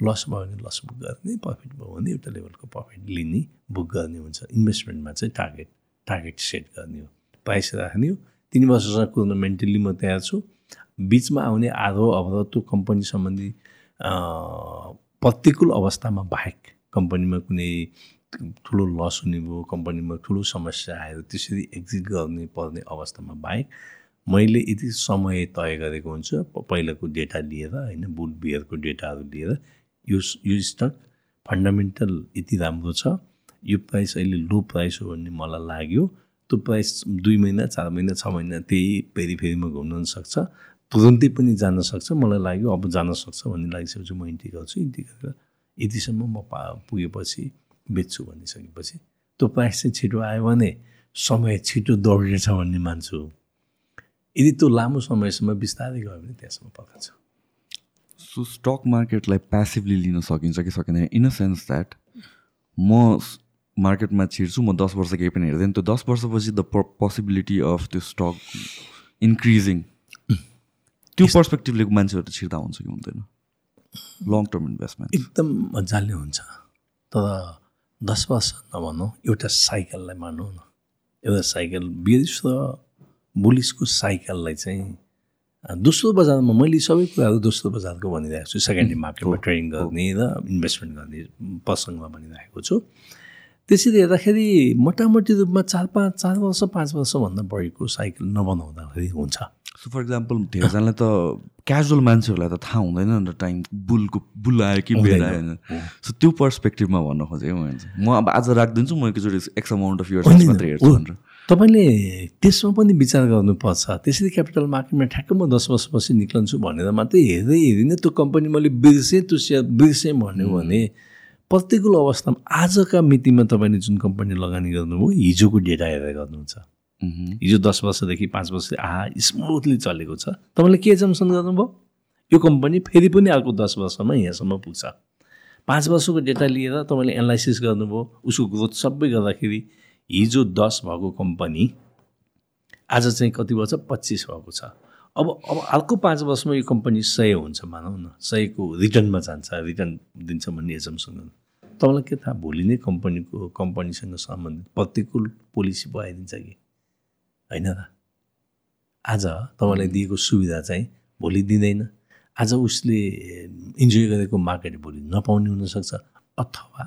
Speaker 3: लस भयो भने लस बुक गर्ने प्रफिट भयो भने एउटा लेभलको प्रफिट लिने बुक गर्ने हुन्छ। इन्भेस्टमेन्टमा चाहिँ टार्गेट टार्गेट सेट गर्ने हो। प्राइस राख्ने हो। तिन वर्षसँग कुर्न मेन्टली म तयार छु। बिचमा आउने आधो अवरोध त्यो कम्पनी सम्बन्धी प्रतिकूल अवस्थामा बाहेक कम्पनीमा कुनै ठुलो लस हुने भयो कम्पनीमा ठुलो समस्या आयो त्यसरी एक्जिट गर्ने पर्ने अवस्थामा बाहेक मैले यति समय तय गरेको हुन्छु पहिलाको डेटा लिएर होइन बुल बियरको डेटाहरू लिएर यो यो स्टक फन्डामेन्टल यति राम्रो छ। यो प्राइस अहिले लो प्राइस हो भन्ने मलाई लाग्यो। त्यो प्राइस दुई महिना चार महिना छ महिना त्यही फेरि फेरिमा घुम्न सक्छ। तुरन्तै पनि जान सक्छ। मलाई लाग्यो अब जान सक्छ भन्ने लागिसकेपछि म इन्ट्री गर्छु। इन्ट्री गरेर यतिसम्म म पा पुगेपछि बेच्छु भनिसकेपछि त्यो प्राइस चाहिँ छिटो आयो भने समय छिटो दौडिनेछ भन्ने मान्छु। यदि त्यो लामो समयसम्म बिस्तारै गयो भने त्यहाँसम्म पकाउँछ
Speaker 2: सो स्टक मार्केटलाई प्यासिभली लिन सकिन्छ कि सकिँदैन? इन अ सेन्स द्याट म मार्केटमा छिर्छु म दस वर्ष केही पनि हेर्दैन त्यो दस वर्षपछि द पोसिबिलिटी अफ त्यो स्टक इन्क्रिजिङ त्यो पर्सपेक्टिभले मान्छेहरू छिर्दा हुन्छ कि हुँदैन? लङ टर्म इन्भेस्टमेन्ट
Speaker 3: एकदम मजाले हुन्छ। तर दस वर्ष नभनौँ एउटा साइकललाई मानौँ न। एउटा साइकल बिरिस र बुलिसको साइकललाई चाहिँ दोस्रो बजारमा मैले सबै कुराहरू दोस्रो बजारको भनिरहेको छु। सेकेन्ड मार्केटमा ट्रेडिङ गर्ने र इन्भेस्टमेन्ट गर्ने प्रसङ्गमा भनिरहेको छु। त्यसरी हेर्दाखेरि मोटामोटी रूपमा चार पाँच चार वर्ष पाँच वर्षभन्दा बढीको साइकल नबनाउँदाखेरि हुन्छ।
Speaker 2: सो फर इक्जाम्पल धेरैजनालाई त क्याजुअल मान्छेहरूलाई त थाहा हुँदैन नि त टाइम बुलको बुल आयो कि बेर आयो होइन सो त्यो पर्सपेक्टिभमा भन्न खोजेँ मैले म अब आज राखिदिन्छु म एकचोटि एक्स अमाउन्ट अफ इयर्स मात्रै हेर्छु भनेर।
Speaker 3: तपाईँले त्यसमा पनि विचार गर्नुपर्छ। त्यसरी क्यापिटल मार्केटमा ठ्याक्क म दस वर्षपछि निक्लन्छु भनेर मात्रै हेर्दै हेर्दै त्यो कम्पनी मैले बिर्सेँ त्यो सेयर बिर्सेँ भन्यो भने प्रतिकूल अवस्थामा आजका मितिमा तपाईँले जुन कम्पनी लगानी गर्नुभयो हिजोको डेटा हेरेर गर्नुहुन्छ। हिजो दस वर्षदेखि पाँच वर्ष आहा स्मुथली चलेको छ। तपाईँले के जम्सन गर्नुभयो? यो कम्पनी फेरि पनि अर्को दस वर्षमा यहाँसम्म पुग्छ। पाँच वर्षको डेटा लिएर तपाईँले एनालाइसिस गर्नुभयो उसको ग्रोथ सबै गर्दाखेरि हिजो दस भएको कम्पनी आज चाहिँ कति वर्ष पच्चिस भएको छ। अब अब अर्को पाँच वर्षमा यो कम्पनी सय हुन्छ मानौँ न। सयको रिटर्नमा जान्छ रिटर्न दिन्छ भन्ने एजम्सन गर्नु। तपाईँलाई के थाहा भोलि नै कम्पनीको कम्पनीसँग सम्बन्धित प्रतिकूल पोलिसी पो आइदिन्छ कि? होइन र आज तपाईँलाई दिएको सुविधा चाहिँ भोलि दिँदैन। आज उसले इन्जोय गरेको मार्केट भोलि नपाउने हुनसक्छ अथवा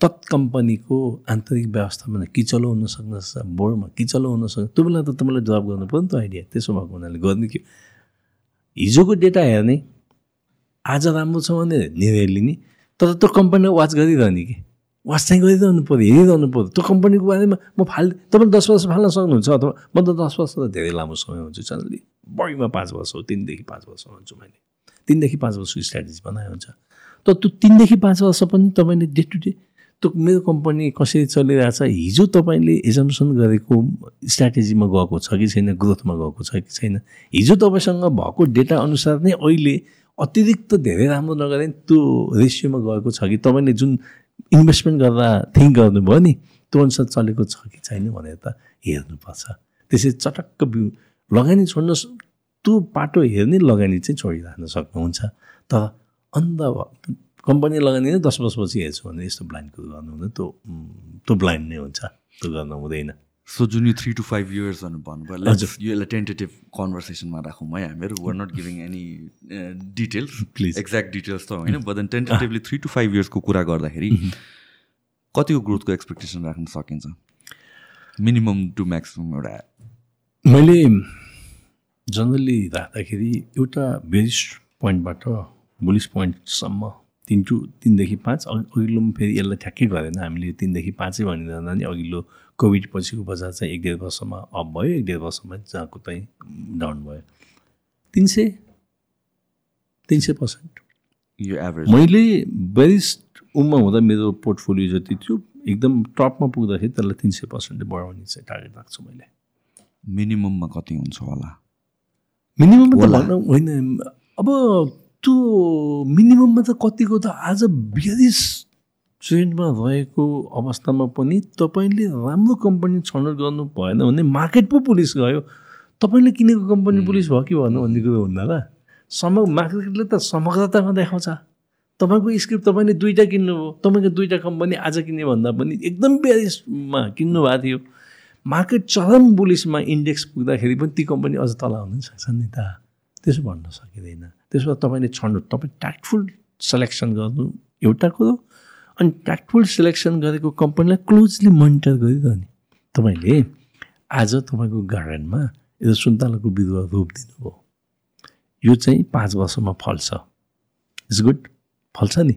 Speaker 3: तत् कम्पनीको आन्तरिक व्यवस्थापन किचलो हुन सक्छ बोर्डमा किचलो हुनसक्छ। त्यो बेला त तपाईँलाई जवाब गर्नु पऱ्यो नि त आइडिया त्यसो भएको हुनाले गर्ने कि हिजोको डेटा हेर्ने आज राम्रो छ भने निर्णय लिने तर त्यो कम्पनीलाई वाच गरिरहने कि? चाहिँ गरिरहनु पऱ्यो हेरिरहनु पऱ्यो। त्यो कम्पनीको बारेमा म फाल तपाईँले दस वर्ष फाल्न सक्नुहुन्छ अथवा म त दस वर्ष त धेरै लामो समय हुन्छ चल्ने बढीमा पाँच वर्ष हो तिनदेखि पाँच वर्ष हुन्छु मैले। तिनदेखि पाँच वर्षको स्ट्राटेजी बनाएको हुन्छ। तर त्यो तिनदेखि पाँच वर्ष पनि तपाईँले डे टु डे त्यो मेरो कम्पनी कसरी चलिरहेछ हिजो तपाईँले एजम्सन गरेको स्ट्राटेजीमा गएको छ कि छैन ग्रोथमा गएको छ कि छैन हिजो तपाईँसँग भएको डेटा अनुसार नै अहिले अतिरिक्त धेरै राम्रो नगरे त्यो रेसियोमा गएको छ कि तपाईँले जुन इन्भेस्टमेन्ट गर्दा थिङ्क गर्नुभयो नि त्यो अनुसार चलेको छ कि छैन भनेर त हेर्नुपर्छ। त्यसरी चटक्क बिउ लगानी छोड्न त्यो पाटो हेर्ने लगानी चाहिँ छोडिरहन सक्नुहुन्छ। तर अन्त कम्पनी लगानी नै दस वर्षपछि हेर्छु भने यस्तो ब्लाइन्ड कुरो गर्नु हुँदैन त्यो त्यो ब्लाइन्ड नै हुन्छ त्यो गर्नु हुँदैन।
Speaker 2: सो जुन यो थ्री टु फाइभ इयर्स भन्नुभयो हजुर। यो यसलाई टेन्टेटिभ कन्भर्सेसनमा राखौँ है हामीहरू। We're not giving any details
Speaker 3: please
Speaker 2: exact details त होइन but then tentatively three to five इयर्सको कुरा गर्दाखेरि कतिको ग्रोथको एक्सपेक्टेसन राख्न सकिन्छ? मिनिमम टु म्याक्सिमम् एउटा।
Speaker 3: मैले जनरली राख्दाखेरि एउटा बेरिस्ट पोइन्टबाट बुलिस पोइन्टसम्म तिन टु तिनदेखि पाँच अघिल्लो फेरि यसलाई ठ्याक्कै गरेन। हामीले तिनदेखि पाँचै भनिरहँदा नि अघिल्लो कोभिड पछिको बजार चाहिँ एक डेढ वर्षमा अप भयो एक डेढ वर्षमा जहाँको चाहिँ डाउन भयो। तिन सय तिन सय पर्सेन्ट।
Speaker 2: यो एभरेज
Speaker 3: मैले बेरिस्ट उमा हुँदा मेरो पोर्टफोलियो जति थियो एकदम टपमा पुग्दाखेरि त्यसलाई तिन सय पर्सेन्टले बढाउने चाहिँ टार्गेट राख्छु मैले।
Speaker 2: मिनिमममा कति हुन्छ होला?
Speaker 3: मिनिमममा त। भन्न होइन। अब त्यो मिनिमममा त कतिको त आज बियालिस ट्रेन्डमा रहेको अवस्थामा पनि तपाईँले राम्रो कम्पनी छनौट गर्नु भएन भने मार्केट पो पुलिस गयो तपाईँले किनेको कम्पनी पुलिस भयो कि भन्नु भन्ने कुरो हुन्न र सम मार्केटले त समग्रतामा देखाउँछ तपाईँको स्क्रिप्ट तपाईँले दुईवटा किन्नुभयो तपाईँको दुईवटा कम्पनी आज किन्ने भन्दा पनि एकदम बियालिसमा किन्नु भएको थियो मार्केट चरम बुलिसमा इन्डेक्स पुग्दाखेरि पनि ती कम्पनी अझ तल आउनु सक्छ नि त त्यसो भन्न सकिँदैन। त्यसो भए तपाईँले छनौट तपाईँ ट्याक्टफुल सेलेक्सन गर्नु एउटा कुरो अनि ट्याक्टफुल सेलेक्सन गरेको कम्पनीलाई क्लोजली मोनिटर गरिरहने। तपाईँले आज तपाईँको गार्डनमा यो सुन्तलाको बिरुवा रोपिदिनु भयो यो चाहिँ पाँच वर्षमा फल्छ। इट्स गुड फल्छ नि।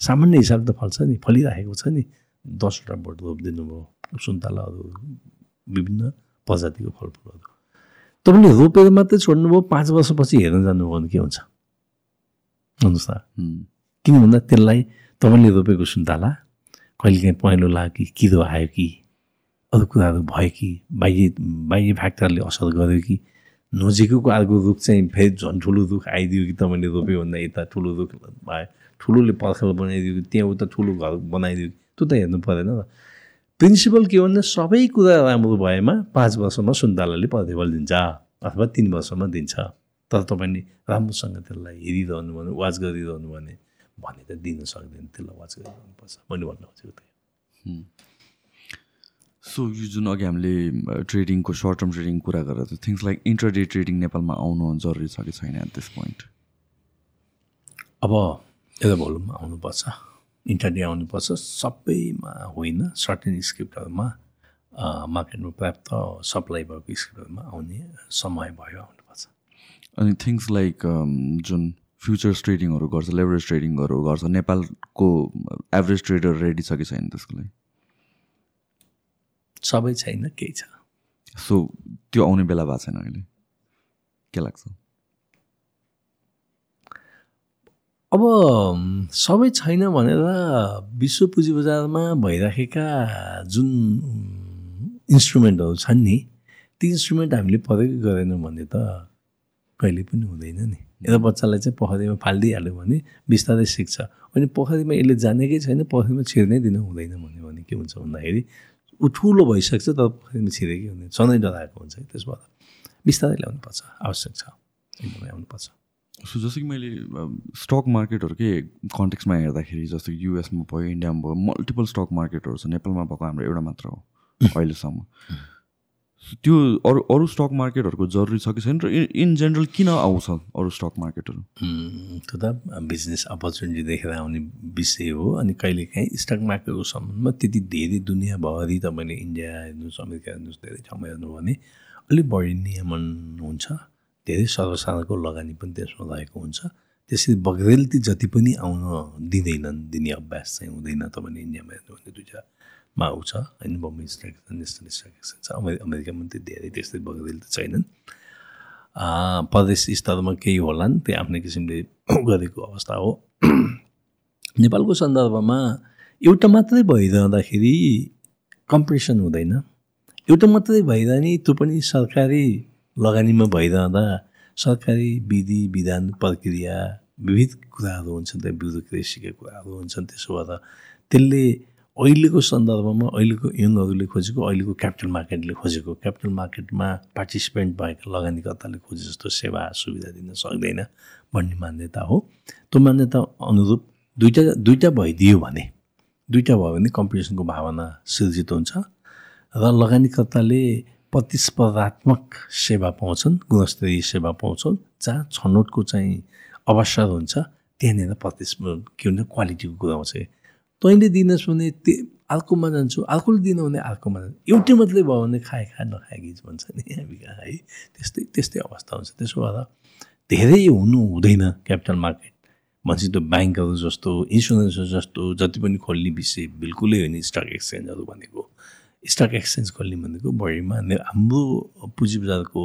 Speaker 3: सामान्य हिसाबले त फल्छ नि। फलिरहेको छ नि। दसवटा बोट रोपिदिनु भयो सुन्तलाहरू विभिन्न प्रजातिको फलफुलहरू। तपाईँले रोपेर मात्रै छोड्नुभयो पाँच वर्षपछि हेर्न जानुभयो भने के हुन्छ? भन्नुहोस्
Speaker 2: उम्,
Speaker 3: किन भन्दा त्यसलाई तपाईँले रोपेको सुन्तला कहिलेकाहीँ पहेँलो लाग्यो कि किरो आयो कि अरू कुराहरू भयो कि बाह्य बाह्य फ्याक्टरले असर गर्यो कि नजिकैको अर्को रुख चाहिँ फेरि झन् ठुलो रुख आइदियो कि तपाईँले रोप्यो भन्दा यता ठुलो रुख भयो ठुलोले पर्खल बनाइदियो कि त्यहाँ उता ठुलो घर बनाइदियो कि त्यो त हेर्नु परेन र। प्रिन्सिपल के हो भने सबै कुरा राम्रो भएमा पाँच वर्षमा सुन्तलाले प्रतिफल दिन्छ अथवा तिन वर्षमा दिन्छ। तर तपाईँले राम्रोसँग त्यसलाई हेरिरहनु भने वाच गरिरहनु भने भने त दिन सक्दैन त्यसलाई वाच गरिरहनुपर्छ। मैले भन्न खोजेको थिएँ
Speaker 2: सो यो जुन अघि हामीले ट्रेडिङको सर्ट टर्म ट्रेडिङ कुरा गरेर थिङ्स लाइक इन्टरडे ट्रेडिङ नेपालमा आउनु जरुरी छ कि छैन एट दिस पोइन्ट
Speaker 3: अब यता भोलुम आउनुपर्छ। इन्टरडे आउनुपर्छ सबैमा होइन सर्टेन स्क्रिप्टहरूमा मार्केटमा पर्याप्त सप्लाई भएको स्क्रिप्टहरूमा आउने समय भयो आउनुपर्छ।
Speaker 2: अनि थिङ्स लाइक जुन फ्युचर्स ट्रेडिङहरू गर्छ लेभरेज ट्रेडिङहरू गर्छ नेपालको एभरेज ट्रेडर रेडी छ कि छैन त्यसको लागि?
Speaker 3: सबै छैन केही छ।
Speaker 2: सो त्यो आउने बेला भएको छैन अहिले। के लाग्छ?
Speaker 3: अब सबै छैन भनेर विश्व पुँजी बजारमा भइराखेका जुन इन्स्ट्रुमेन्टहरू छन् नि ती इन्स्ट्रुमेन्ट हामीले प्रयोग गरेनौँ भने त कहिले पनि हुँदैन नि। यता बच्चालाई चाहिँ पोखरीमा फालिदिइहाल्यो भने बिस्तारै सिक्छ। अनि पोखरीमा यसले जानेकै छैन पोखरीमा छिर्नै दिन हुँदैन भन्यो भने के हुन्छ भन्दाखेरि ऊ ठुलो भइसक्छ तर पोखरीमा छिरेकै हुँदैन। सधैँ डराएको हुन्छ त्यसबाट। बिस्तारै ल्याउनुपर्छ आवश्यक छ। एकदमै आउनुपर्छ
Speaker 2: सो जस्तो कि मैले स्टक मार्केटहरूकै कन्टेक्समा हेर्दाखेरि जस्तो कि युएसमा भयो इन्डियामा भयो मल्टिपल स्टक मार्केटहरू छ। नेपालमा भएको हाम्रो एउटा मात्र हो अहिलेसम्म। त्यो अरू अरू स्टक मार्केटहरूको जरुरी छ कि छैन? र इन जेनरल किन आउँछ अरू स्टक मार्केटहरू
Speaker 3: त्यो त बिजनेस अपर्च्युनिटी देखेर आउने विषय हो। अनि कहिलेकाहीँ स्टक मार्केटको सम्बन्धमा त्यति धेरै दुनियाँभरि तपाईँले इन्डिया हेर्नुहोस् अमेरिका हेर्नुहोस् धेरै ठाउँमा हेर्नु भने अलिक बढी नियमन हुन्छ। धेरै सर्वसाधारणको लगानी पनि त्यसमा रहेको हुन्छ। त्यसरी बग्रेलती जति पनि आउन दिँदैनन् दिने अभ्यास चाहिँ हुँदैन तपाईँले इन्डियामा हेर्नु भने दुइटामा आउँछ होइन? Bombay stock national stock exchange छ। अमेरि अमेरिकामा त्यो धेरै त्यस्तै बग्रेलती छैनन्। आ, प्रदेश स्तरमा केही होलान् त्यो आफ्नै किसिमले गरेको अवस्था हो। नेपालको सन्दर्भमा एउटा मात्रै भइरहँदाखेरि कम्पिटिसन हुँदैन। एउटा मात्रै भइरहने त्यो पनि सरकारी लगानीमा भइरहँदा सरकारी विधि विधान प्रक्रिया विविध कुराहरू हुन्छन् त्यहाँ ब्युरोक्रेसीका कुराहरू हुन्छन् त्यसो भएर त्यसले अहिलेको सन्दर्भमा अहिलेको यङहरूले खोजेको अहिलेको क्यापिटल मार्केटले खोजेको क्यापिटल मार्केटमा पार्टिसिपेन्ट भएका लगानीकर्ताले खोजे जस्तो सेवा सुविधा दिन सक्दैन भन्ने मान्यता हो। त्यो मान्यता अनुरूप दुईवटा दुईवटा भइदियो भने दुईवटा भयो भने कम्पिटिसनको भावना सिर्जित हुन्छ र लगानीकर्ताले प्रतिस्पर्धात्मक सेवा पाउँछन् गुणस्तरीय सेवा पाउँछन् जहाँ छनौटको चाहिँ अवसर हुन्छ त्यहाँनिर प्रतिस्पर्धा के हुन्छ क्वालिटीको कुरा आउँछ। तैँले दिनुहोस् भने त्यो अर्कोमा जान्छु अर्कोले दिनु भने अर्कोमा जान्छु। एउटै मात्रै भयो भने खाए खाए नखाए गीत भन्छ नि? हामी कहाँ है? त्यस्तै त्यस्तै अवस्था हुन्छ। त्यसो भएर धेरै हुनु हुँदैन क्यापिटल मार्केट। भन्छ त्यो ब्याङ्कहरू जस्तो इन्सुरेन्सहरू जस्तो जति पनि खोल्ने विषय बिल्कुलै होइन स्टक एक्सचेन्जहरू भनेको। स्टक एक्सचेन्ज खोल्ने भनेको बढीमा हाम्रो पुँजी बजारको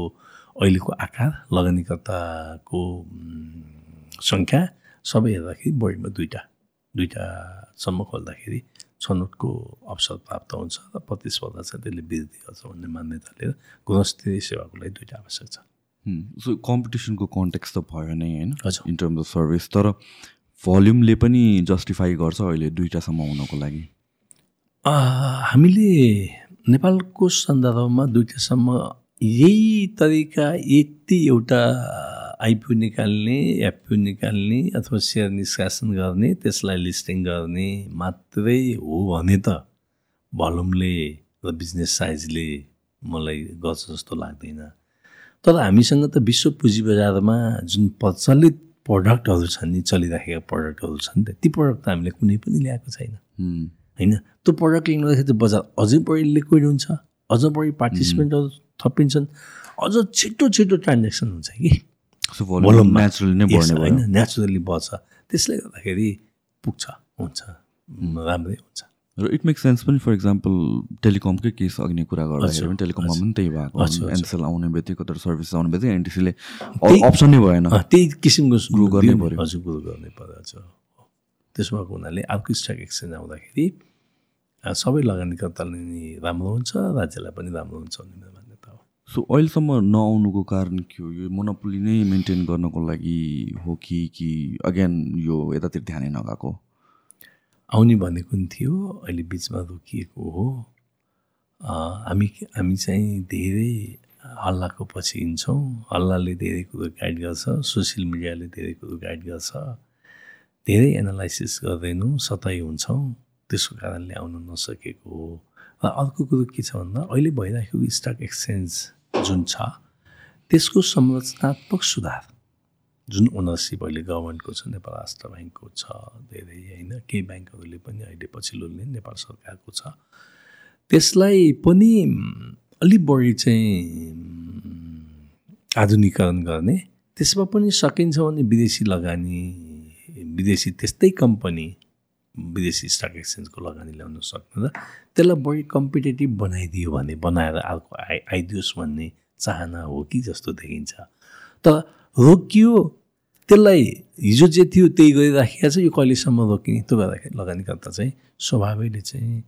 Speaker 3: अहिलेको आकार लगानीकर्ताको सङ्ख्या सबै हेर्दाखेरि बढीमा दुईवटा दुईवटासम्म खोल्दाखेरि छनौटको अवसर प्राप्त हुन्छ र प्रतिस्पर्धा चाहिँ त्यसले वृद्धि गर्छ भन्ने मान्यताले गुणस्तरीय सेवाको लागि दुईवटा आवश्यक छ
Speaker 2: सो कम्पिटिसनको कन्टेक्स्ट त भयो नै होइन। इन टर्म्स अफ सर्भिस तर भल्युमले पनि जस्टिफाई गर्छ अहिले दुइटासम्म हुनको लागि
Speaker 3: हामीले नेपालको सन्दर्भमा दुईवटासम्म यही तरिका यति एउटा आइपिओ निकाल्ने एफपिओ निकाल्ने अथवा सेयर निष्कासन गर्ने त्यसलाई लिस्टिङ गर्ने मात्रै हो भने त भलुमले र बिजनेस साइजले मलाई गर्छ जस्तो लाग्दैन तर हामीसँग त विश्व पुँजी बजारमा जुन प्रचलित प्रडक्टहरू छन् नि चलिराखेका प्रडक्टहरू छन् त प्रडक्ट त हामीले कुनै पनि ल्याएको छैन होइन? त्यो प्रडक्ट ल्याउँदाखेरि त बजार अझै बढी लिक्विड हुन्छ अझ बढी पार्टिसिपेन्टहरू थपिन्छन् अझ छिटो छिटो ट्रान्जेक्सन हुन्छ कि? होइन? नेचुरली बढ्छ। त्यसले गर्दाखेरि पुग्छ हुन्छ राम्रै हुन्छ।
Speaker 2: र इट मेक सेन्स पनि फर इक्जाम्पल टेलिकमकै केस अघि नै कुरा गर्दाखेरि पनि टेलिकममा पनि त्यही भएको। एनसेल आउने बित्तिकै तर सर्भिस आउने बित्तिकै एनटिसीले अप्सन नै भएन।
Speaker 3: त्यही किसिमको
Speaker 2: Grow गर्नै पर्यो।
Speaker 3: हजुर ग्रो गर्नै पर्यो हजुर। त्यसो भएको हुनाले अर्को स्टक एक्सचेन्ज आउँदाखेरि सबै लगानीकर्ताले नि राम्रो हुन्छ राज्यलाई पनि राम्रो हुन्छ भन्ने मेरो मान्यता हो।
Speaker 2: सो अहिलेसम्म नआउनुको कारण के हो? यो मोनोपोली नै मेन्टेन गर्नको लागि हो कि कि अगेन यो यतातिर ध्यानै नगएको?
Speaker 3: आउने भनेको नि थियो अहिले बिचमा रोकिएको हो। हामी हामी चाहिँ धेरै हल्लाको पछि हिँड्छौँ। हल्लाले धेरै कुरो गाइड गर्छ सोसियल मिडियाले धेरै कुरो गाइड गर्छ। धेरै एनालाइसिस गर्दैनौँ सतै हुन्छौँ। त्यसको कारणले आउन नसकेको हो। र अर्को कुरो के छ भन्दा अहिले भइराखेको स्टक एक्सचेन्ज जुन छ त्यसको संरचनात्मक सुधार जुन ओनरसिप अहिले गभर्मेन्टको छ नेपाल राष्ट्र ब्याङ्कको छ धेरै होइन केही ब्याङ्कहरूले पनि अहिले पछिल्लो दिन नेपाल सरकारको छ। त्यसलाई पनि अलिक बढी चाहिँ आधुनिकरण गर्ने त्यसमा पनि सकिन्छ भने विदेशी लगानी विदेशी त्यस्तै कम्पनी विदेशी स्टक एक्सचेन्जको लगानी ल्याउन सक्दैन त्यसलाई बढी कम्पिटेटिभ बनाइदियो भने बनाएर अर्को आइ आइदियोस् भन्ने चाहना हो कि जस्तो देखिन्छ। तर रोकियो त्यसलाई हिजो जे थियो त्यही गरिराखेका छ यो कहिलेसम्म रोकिने? त्यो गर्दाखेरि लगानीकर्ता चाहिँ स्वभावैले चाहिँ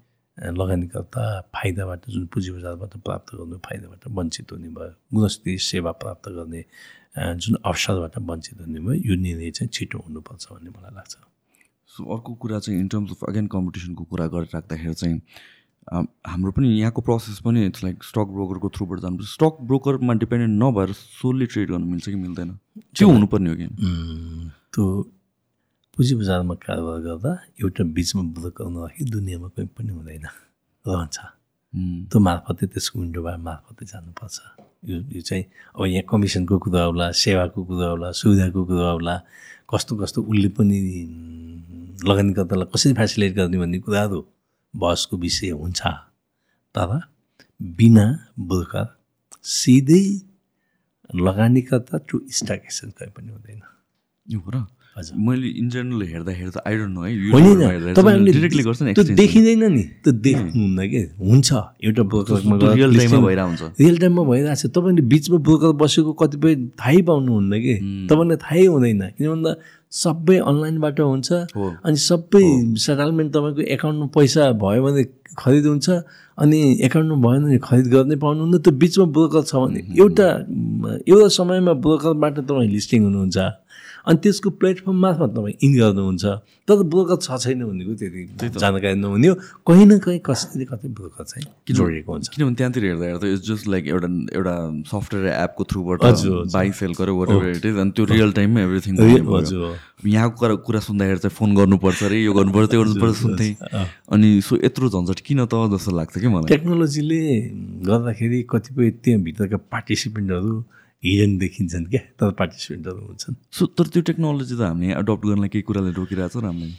Speaker 3: लगानीकर्ता फाइदाबाट जुन पुँजी बजारबाट प्राप्त गर्नु फाइदाबाट वञ्चित हुने भयो। गुणस्तरीय सेवा प्राप्त गर्ने जुन अवसरबाट वञ्चित हुने भयो यो निर्णय चाहिँ छिटो हुनुपर्छ भन्ने मलाई लाग्छ।
Speaker 2: सो अर्को कुरा चाहिँ इन टर्म्स अफ अगेन कम्पिटिसनको कुरा गरिराख्दाखेरि चाहिँ अम, हाम्रो पनि यहाँको प्रोसेस पनि इट्स लाइक स्टक ब्रोकरको थ्रुबाट जानुपर्छ स्टक ब्रोकरमा डिपेन्डेन्ट नभएर सोल्ली ट्रेड गर्नु मिल्छ कि मिल्दैन? त्यो हुनुपर्ने हो कि?
Speaker 3: त्यो पुँजी बजारमा कारोबार गर्दा एउटा बिचमा ब्रोकर नराखी दुनियाँमा कोही पनि हुँदैन। रहन्छ। त्यो मार्फतै त्यसको विन्डोबाट मार्फतै जानुपर्छ। यो यो चाहिँ अब यहाँ कमिसनको कुरा होला सेवाको कुरा होला सुविधाको कुरा होला कस्तो कस्तो उसले पनि लगानीकर्तालाई कसरी फेसिलिटेट गर्ने भन्ने कुराहरू बहसको विषय हुन्छ। तर बिना ब्रोकर सिधै लगानीकर्ता टु स्टक एक्सचेन्ज कहीँ पनि हुँदैन।
Speaker 2: यो हो र
Speaker 3: हजुर।
Speaker 2: मैले इन जेनरल हेर्दा हेर्दा आई डोन्ट नो है
Speaker 3: होइन तपाईँहरूले
Speaker 2: डिरेक्टली गर्छ नि
Speaker 3: त्यो देखिँदैन नि। त्यो देख्नुहुन्न कि? हुन्छ। एउटा ब्रोकरमा
Speaker 2: रियल टाइममा भइरहेको हुन्छ
Speaker 3: रियल टाइममा भइरहेको छ तपाईँले बिचमा ब्रोकर बसेको कतिपय थाहै पाउनुहुन्न कि? तपाईँलाई थाहै हुँदैन। किन भन्दा सबै अनलाइनबाट हुन्छ। अनि सबै सेटलमेन्ट तपाईँको एकाउन्टमा पैसा भयो भने खरिद हुन्छ। अनि एकाउन्टमा भएन भने खरिद गर्नै पाउनुहुन्न। त्यो बिचमा ब्रोकर छ भने एउटा एउटा समयमा ब्रोकरबाट तपाईँ लिस्टिङ हुनुहुन्छ। अनि त्यसको प्लेटफर्म मार्फत तपाईँ इन गर्नुहुन्छ। तर ब्रोकर छ छैन भनेको त्यति जानकारी नहुने हो। कहीँ न कहीँ कसैले कतै ब्रोकर चाहिँ जोडिएको हुन्छ।
Speaker 2: किनभने त्यहाँतिर हेर्दा हेर्दा इट्स जस्ट लाइक एउटा एउटा सफ्टवेयर एपको थ्रुबाट। बाई सेल गर्यो वाट एभर इट इज अनि त्यो रियल टाइममा एभ्रिथिङ यहाँको कुरा कुरा सुन्दाखेरि चाहिँ फोन गर्नुपर्छ अरे यो गर्नुपर्छ त्यो गर्नुपर्छ सुन्थेँ। अनि सो यत्रो झन्झट किन त जस्तो लाग्छ कि मलाई?
Speaker 3: टेक्नोलोजीले गर्दाखेरि कतिपय त्यहाँभित्रका पार्टिसिपेन्टहरू हिडन देखिन्छन् क्या तर पार्टिसिपेन्टहरू हुन्छन्।
Speaker 2: सो तर त्यो टेक्नोलोजी त हामीले एडप्ट गर्नलाई केही कुराले रोकिरहेको छ राम्रै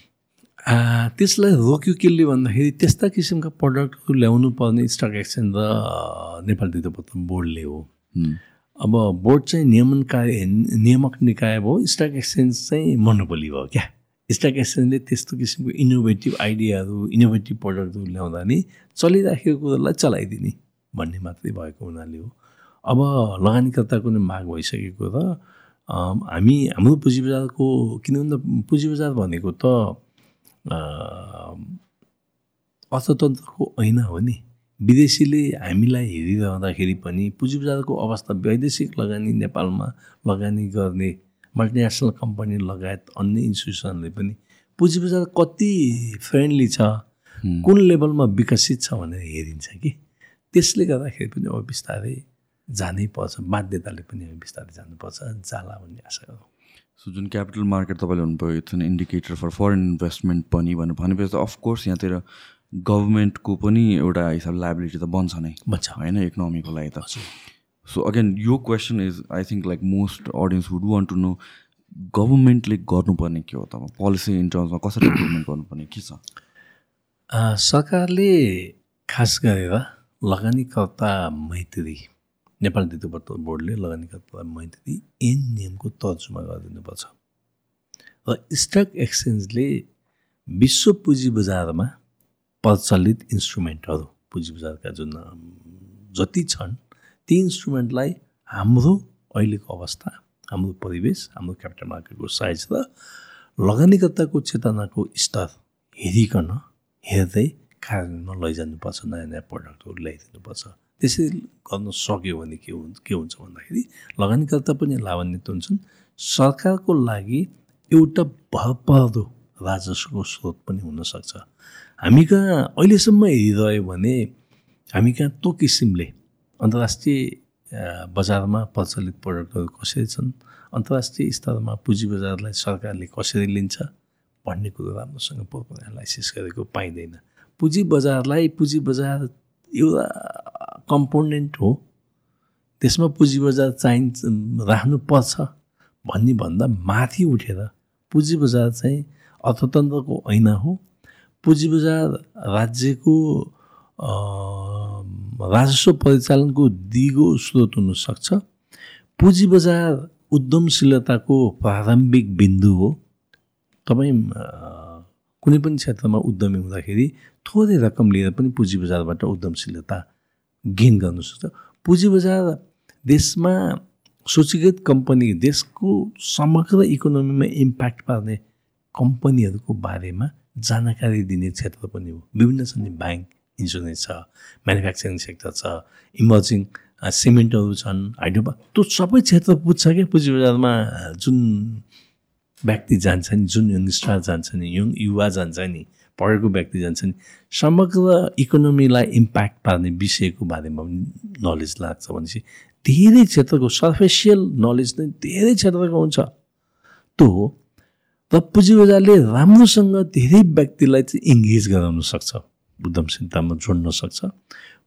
Speaker 3: आ, त्यसलाई रोक्यो केले भन्दाखेरि त्यस्ता किसिमका प्रडक्टहरू ल्याउनु पर्ने स्टक एक्सचेन्ज र नेपाल विद्युत बोर्डले हो। अब बोर्ड चाहिँ नियमनकारी नियामक निकाय भयो स्टक एक्सचेन्ज चाहिँ मोनोपोली भयो क्या। स्टक एक्सचेन्जले त्यस्तो किसिमको इनोभेटिभ आइडियाहरू इनोभेटिभ प्रडक्टहरू ल्याउँदा नि चलिराखेको कुरालाई चलाइदिने भन्ने मात्रै भएको हुनाले हो। अब लगानीकर्ताको नि माग भइसकेको र अम, हामी हाम्रो पुँजी बजारको किन भन्दा पुँजी बजार भनेको त अर्थतन्त्रको ऐना हो नि। विदेशीले हामीलाई हेरिरहँदाखेरि पनि पुँजी बजारको अवस्था वैदेशिक लगानी नेपालमा लगानी गर्ने मल्टिनेसनल कम्पनी लगायत अन्य इन्स्टिट्युसनले पनि पुँजी बजार कति फ्रेन्डली छ कुन लेभलमा विकसित छ भनेर हेरिन्छ कि। त्यसले गर्दाखेरि पनि अब बिस्तारै जानै पर्छ बाध्यताले पनि अब बिस्तारै जानुपर्छ जाला भन्ने आशा गरौँ
Speaker 2: सो जुन क्यापिटल मार्केट तपाईँले भन्नुभयो it's an indicator for foreign investment पनि भनेर भनेपछि त अफकोर्स यहाँतिर गभर्मेन्टको पनि एउटा हिसाब लाइबिलिटी त बन्छ नै।
Speaker 3: बन्छ।
Speaker 2: होइन इकोनोमीको लागि त। सो अगेन यो question is I think like most audience would want to know गभर्मेन्टले गर्नुपर्ने के हो त? पोलिसी इन टर्म्समा कसरी इम्प्रुभमेन्ट गर्नुपर्ने के छ?
Speaker 3: सरकारले खास गरेर लगानीकर्ता मैत्री नेपाल विद्युत बोर्डले लगानीकर्ता मैत्री ऐन नियमको तर्जुमा गरिदिनुपर्छ। र स्टक एक्सचेन्जले विश्व पुँजी बजारमा प्रचलित इन्स्ट्रुमेन्टहरू पुँजी बजारका जुन जति छन् ती इन्स्ट्रुमेन्टलाई हाम्रो अहिलेको अवस्था हाम्रो परिवेश हाम्रो क्यापिटल मार्केटको साइज र लगानीकर्ताको चेतनाको स्तर हेरिकन हेर्दै कार्यान्वयनमा लैजानुपर्छ नयाँ नयाँ प्रडक्टहरू ल्याइदिनुपर्छ। त्यसरी गर्न सक्यो भने के हुन्छ के हुन्छ भन्दाखेरि लगानीकर्ता पनि लाभान्वित हुन्छन्। सरकारको लागि एउटा भरपर्दो राजस्वको स्रोत पनि हुनसक्छ। हामी कहाँ अहिलेसम्म हेरिरह्यो भने हामी कहाँ त्यो किसिमले अन्तर्राष्ट्रिय बजारमा प्रचलित प्रडक्टहरू कसरी छन् अन्तर्राष्ट्रिय स्तरमा पुँजी बजारलाई सरकारले कसरी लिन्छ भन्ने कुरो राम्रोसँग प्रोपर एनालाइसिस गरेको पाइँदैन। पुँजी बजारलाई पुँजी बजार एउटा कम्पोनेन्ट हो त्यसमा पुँजी बजार चाहिन्छ राख्नुपर्छ भन्ने भन्दा माथि उठेर पुँजी बजार चाहिँ अर्थतन्त्रको ऐना हो। पुँजी बजार राज्यको राजस्व परिचालनको दिगो स्रोत हुनसक्छ। पुँजी बजार उद्यमशीलताको प्रारम्भिक बिन्दु हो। तपाईँ कुनै पनि क्षेत्रमा उद्यमी हुँदाखेरि थोरै रकम लिएर पनि पुँजी बजारबाट उद्यमशीलता गेन गर्नु सक्छ। पुँजी बजार देशमा सूचीकृत कम्पनी देशको समग्र इकोनोमीमा इम्प्याक्ट पार्ने कम्पनीहरूको बारेमा जानकारी दिने क्षेत्र पनि हो। विभिन्न छन् नि ब्याङ्क इन्सुरेन्स छ म्यानुफ्याक्चरिङ सेक्टर छ इमर्जिङ सिमेन्टहरू छन् हाइड्रो त्यो सबै क्षेत्र पुग्छ क्या पुँजी बजारमा जुन व्यक्ति जान्छ नि जुन यङ्स्टर जान्छ नि यङ युवा जान्छ नि पढेको व्यक्ति जान्छ नि समग्र इकोनोमीलाई इम्प्याक्ट पार्ने विषयको बारेमा पनि नलेज लाग्छ भनेपछि धेरै क्षेत्रको सर्फेसियल नलेज नै धेरै क्षेत्रको हुन्छ। त्यो हो र पुँजी बजारले राम्रोसँग धेरै व्यक्तिलाई चाहिँ इङ्गेज गराउन सक्छ। उद्यमशीलतामा जोड्न सक्छ।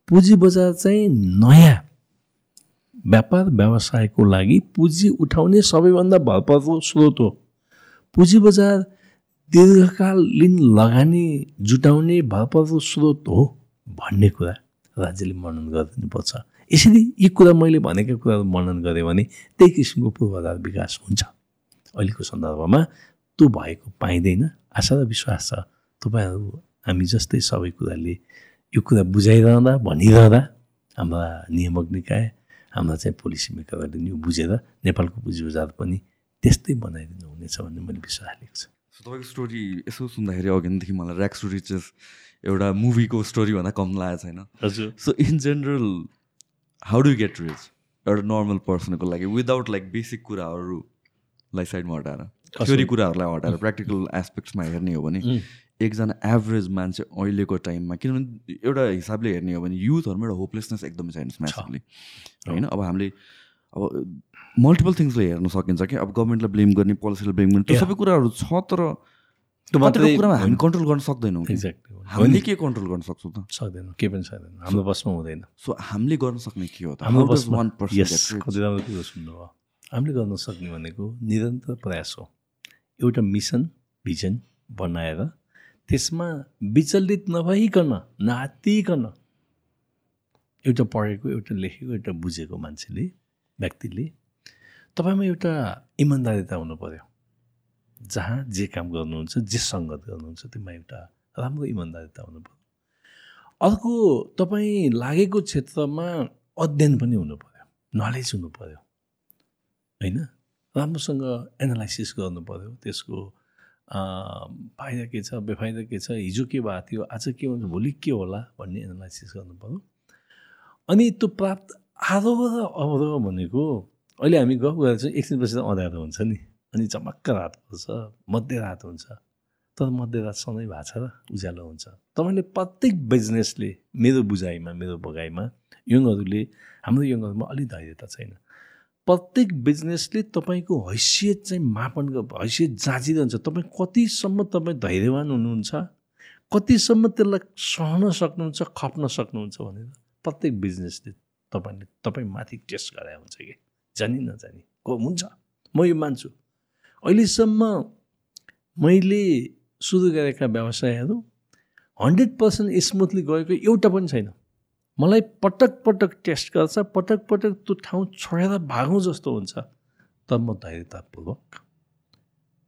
Speaker 3: पुँजी बजार चाहिँ नयाँ व्यापार व्यवसायको लागि पुँजी उठाउने सबैभन्दा भरपर्दो स्रोत हो। पुँजी बजार दीर्घकालीन लगानी जुटाउने भरपर्दो स्रोत हो भन्ने कुरा राज्यले वर्णन गरिदिनुपर्छ। यसरी यी कुरा मैले भनेका कुराहरू वर्णन गरेँ भने त्यही किसिमको पूर्वाधार विकास हुन्छ। अहिलेको सन्दर्भमा त्यो भएको पाइँदैन। आशा र विश्वास छ तपाईँहरू हामी जस्तै सबै कुराले यो कुरा बुझाइरहँदा भनिरहँदा हाम्रा नियामक निकाय हाम्रा चाहिँ पोलिसी मेकरहरूले नि यो बुझेर नेपालको पुँजी बजार पनि त्यस्तै बनाइदिनु हुनेछ भन्ने मैले विश्वास लिएको छु।
Speaker 2: सो तपाईँको स्टोरी यसो सुन्दाखेरि अघिदेखि मलाई ऱ्याक्स टु रिचेस एउटा मुभीको स्टोरी भन्दा कम लागेको छैन।
Speaker 3: हजुर।
Speaker 2: So in general how do get rich एउटा नर्मल पर्सनको लागि विदाउट लाइक बेसिक कुराहरूलाई साइडमा हटाएर। थ्योरी कुराहरूलाई हटाएर प्र्याक्टिकल एस्पेक्ट्समा हेर्ने हो भने एकजना एभरेज मान्छे अहिलेको टाइममा किनभने एउटा हिसाबले हेर्ने हो भने युथहरूमा एउटा होपलेसनेस एकदमै छैन होइन? अब हामीले अब मल्टिपल थिङ्सले हेर्न सकिन्छ कि? अब गभर्मेन्टलाई ब्लेम गर्ने पोलिसीलाई ब्लेम गर्ने त्यो. सबै कुराहरू छ तर
Speaker 3: त्यो
Speaker 2: कुरामा हामी कन्ट्रोल गर्न सक्दैनौँ।
Speaker 3: एक्ज्याक्टली
Speaker 2: हामीले के कन्ट्रोल गर्न सक्छौँ त?
Speaker 3: सक्दैन केही पनि सक्दैन। हाम्रो बसमा हुँदैन।
Speaker 2: सो हामीले गर्न सक्ने के हो त?
Speaker 3: हाम्रो? कति राम्रो कुरो सुन्नुभयो। हामीले गर्न सक्ने भनेको निरन्तर प्रयास हो। एउटा मिसन भिजन बनाएर त्यसमा विचलित नभइकन नातिकन एउटा पढेको एउटा लेखेको एउटा बुझेको मान्छेले व्यक्तिले तपाईँमा एउटा इमान्दारिता हुनु पऱ्यो जहाँ जे काम गर्नुहुन्छ जे सङ्गत गर्नुहुन्छ त्यसमा एउटा राम्रो इमान्दारिता हुनु पऱ्यो अर्को तपाईँ लागेको क्षेत्रमा अध्ययन पनि हुनु पऱ्यो नलेज हुनु पऱ्यो होइन? राम्रोसँग एनालाइसिस गर्नु पऱ्यो त्यसको फाइदा के छ बेफाइदा के छ हिजो के भएको थियो आज के हुन्छ भोलि के होला भन्ने एनालाइसिस गर्नु पऱ्यो अनि त्यो प्राप्त आधो र अवरोह भनेको अहिले हामी गफ चाहिँ एकछिनपछि त अँध्यारो हुन्छ नि। अनि चमक्क रात पर्छ मध्यरात हुन्छ। तर मध्यरात सधैँ भएको छ र उज्यालो हुन्छ। तपाईँले प्रत्येक बिजनेसले मेरो बुझाइमा मेरो भगाइमा यङहरूले हाम्रो यङहरूमा अलिक धैर्यता छैन। प्रत्येक बिजनेसले तपाईँको हैसियत चाहिँ मापन हैसियत जाँचिरहन्छ। तपाईँ कतिसम्म तपाईँ धैर्यवान हुनुहुन्छ कतिसम्म त्यसलाई सहन सक्नुहुन्छ खप्न सक्नुहुन्छ भनेर प्रत्येक बिजनेसले तपाईँले तपाईँ माथि टेस्ट गराए हुन्छ कि। जानी। नजानी को हुन्छ? म यो मान्छु। अहिलेसम्म मैले सुरु गरेका व्यवसायहरू हन्ड्रेड पर्सेन्ट स्मुथली गएको एउटा पनि छैन। मलाई पटक पटक टेस्ट गर्छ पटक पटक त्यो ठाउँ छोडेर भागौँ जस्तो हुन्छ। तर म धैर्यतापूर्वक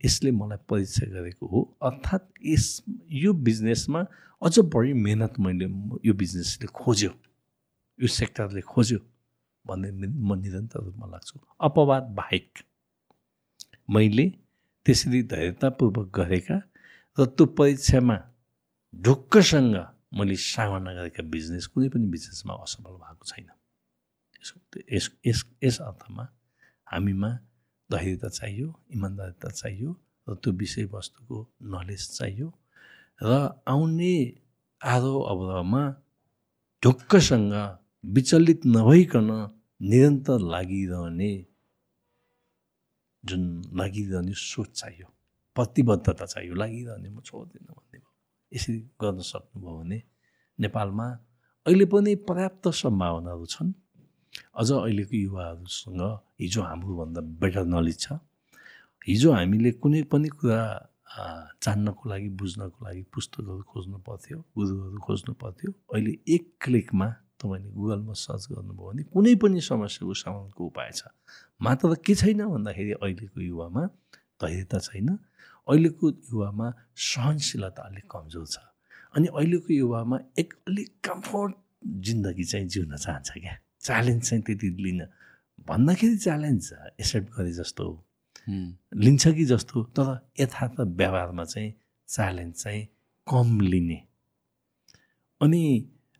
Speaker 3: यसले मलाई परीक्षा गरेको हो। अर्थात् यस यो बिजनेसमा अझ बढी मेहनत मैले यो बिजनेसले खोज्यो। यो सेक्टरले खोज्यो। भन्ने म निरन्तर रूपमा लाग्छु। अपवाद बाहेक। मैले त्यसरी धैर्यतापूर्वक गरेका र त्यो परीक्षामा ढुक्कसँग मैले सामना गरेका बिजनेस कुनै पनि बिजनेसमा असफल भएको छैन। यस यस यस अर्थमा हामीमा धैर्यता चाहियो इमान्दारिता चाहियो र त्यो विषयवस्तुको नलेज चाहियो र आउने आरोह अवरोहमा ढुक्कसँग विचलित नभइकन निरन्तर लागिरहने जुन लागिरहने सोच चाहियो प्रतिबद्धता चाहियो लागिरहने म छोड्दिनँ भन्ने भयो। यसरी गर्न सक्नुभयो भने नेपालमा अहिले पनि पर्याप्त सम्भावनाहरू छन्। अझ अहिलेको युवाहरूसँग हिजो हाम्रोभन्दा बेटर नलेज छ। हिजो हामीले कुनै पनि कुरा जान्नको लागि बुझ्नको लागि पुस्तकहरू खोज्नु पर्थ्यो गुरुहरू खोज्नु पर्थ्यो। अहिले एक क्लिकमा तपाईँले गुगलमा सर्च गर्नुभयो भने कुनै पनि समस्याको समाधानको उपाय छ। मात्र के छैन भन्दाखेरि अहिलेको युवामा धैर्यता छैन। अहिलेको युवामा सहनशीलता अलिक कमजोर छ। अनि अहिलेको युवामा एक अलिक कम्फोर्ट जिन्दगी चाहिँ जिउन चाहन्छ क्या। च्यालेन्ज चाहिँ त्यति लिन भन्दाखेरि च्यालेन्ज एक्सेप्ट गरे जस्तो लिन्छ कि जस्तो तर यथार्थ व्यवहारमा चाहिँ च्यालेन्ज चाहिँ कम लिने। अनि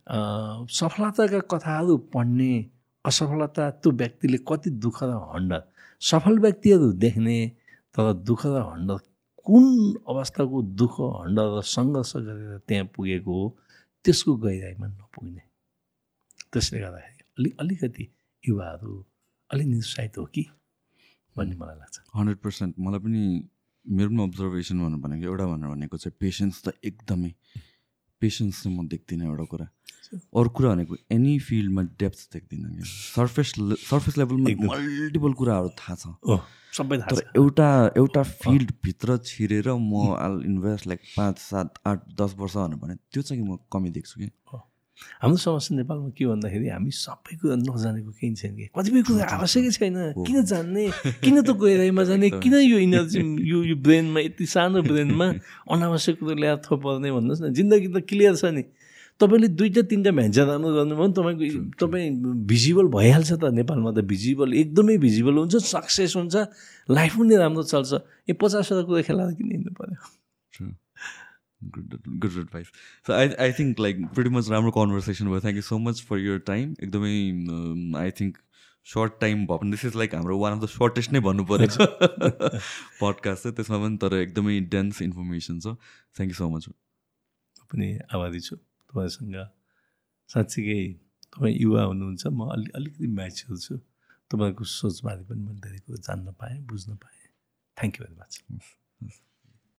Speaker 3: सफलताका कथाहरू पढ्ने असफलता त्यो व्यक्तिले कति दुःख र हन्डर सफल व्यक्तिहरू देख्ने तर दुःख र हन्डर कुन अवस्थाको दुःख हन्ड र सङ्घर्ष गरेर त्यहाँ पुगेको हो त्यसको गहिराइमा नपुग्ने। त्यसले गर्दाखेरि अलिक अलिकति युवाहरू अलिक निरुत्साहित हो कि भन्ने मलाई लाग्छ।
Speaker 2: Hundred percent. मलाई पनि मेरो पनि अब्जर्भेसन भन्नु भनेको एउटा भनेर भनेको चाहिँ पेसेन्स त एकदमै पेसेन्स चाहिँ म देख्दिनँ एउटा कुरा। अरू कुरा भनेको एनी फिल्डमा डेप्थ देख्दिनँ कि सर्फेस सर्फेस लेभलमा मल्टिपल कुराहरू थाहा छ।
Speaker 3: सबै
Speaker 2: तर एउटा एउटा फिल्डभित्र छिरेर म आल इन्भेस्ट लाइक पाँच सात आठ दस वर्ष भनेर भने त्यो चाहिँ म कमी देख्छु कि
Speaker 3: हाम्रो समस्या नेपालमा के भन्दाखेरि हामी सबै कुरा नजानेको केही छैन कि? कतिपय कुरा आवश्यकै छैन। किन जान्ने? किन त गहिराइमा जाने? किन यो इनर्जी यो यो ब्रेनमा यति सानो ब्रेनमा अनावश्यक कुरो ल्याएर थोपर्ने भन्नुहोस् न। जिन्दगी त क्लियर छ नि। तपाईँले दुईवटा तिनवटा भ्यान्चा राम्रो गर्नुभयो भने तपाईँको तपाईँ भिजिबल भइहाल्छ त नेपालमा त। भिजिबल एकदमै भिजिबल हुन्छ सक्सेस हुन्छ। लाइफ पनि राम्रो चल्छ। यो पचासवटा कुरा खेलाएर किन हिँड्नु पऱ्यो
Speaker 2: good good advice so I I think like pretty much राम्रो कन्भर्सेसन भयो. Thank you so much for your time एकदमै आई थिङ्क सर्ट टाइम भयो भने दिस इज लाइक हाम्रो वान अफ द सर्टेस्ट नै भन्नु परेछ पडकास्ट चाहिँ. त्यसमा पनि तर एकदमै डेन्स इन्फर्मेसन छ. थ्याङ्क यू सो मच
Speaker 3: पनि आभारी छु तपाईँसँग। साँच्चीकै तपाईँ युवा हुनुहुन्छ म अलि अलिकति म्याच्योर छु। तपाईँको सोचबारे पनि मैले धेरै कुरो जान्न पाएँ बुझ्न पाएँ। Thank you very much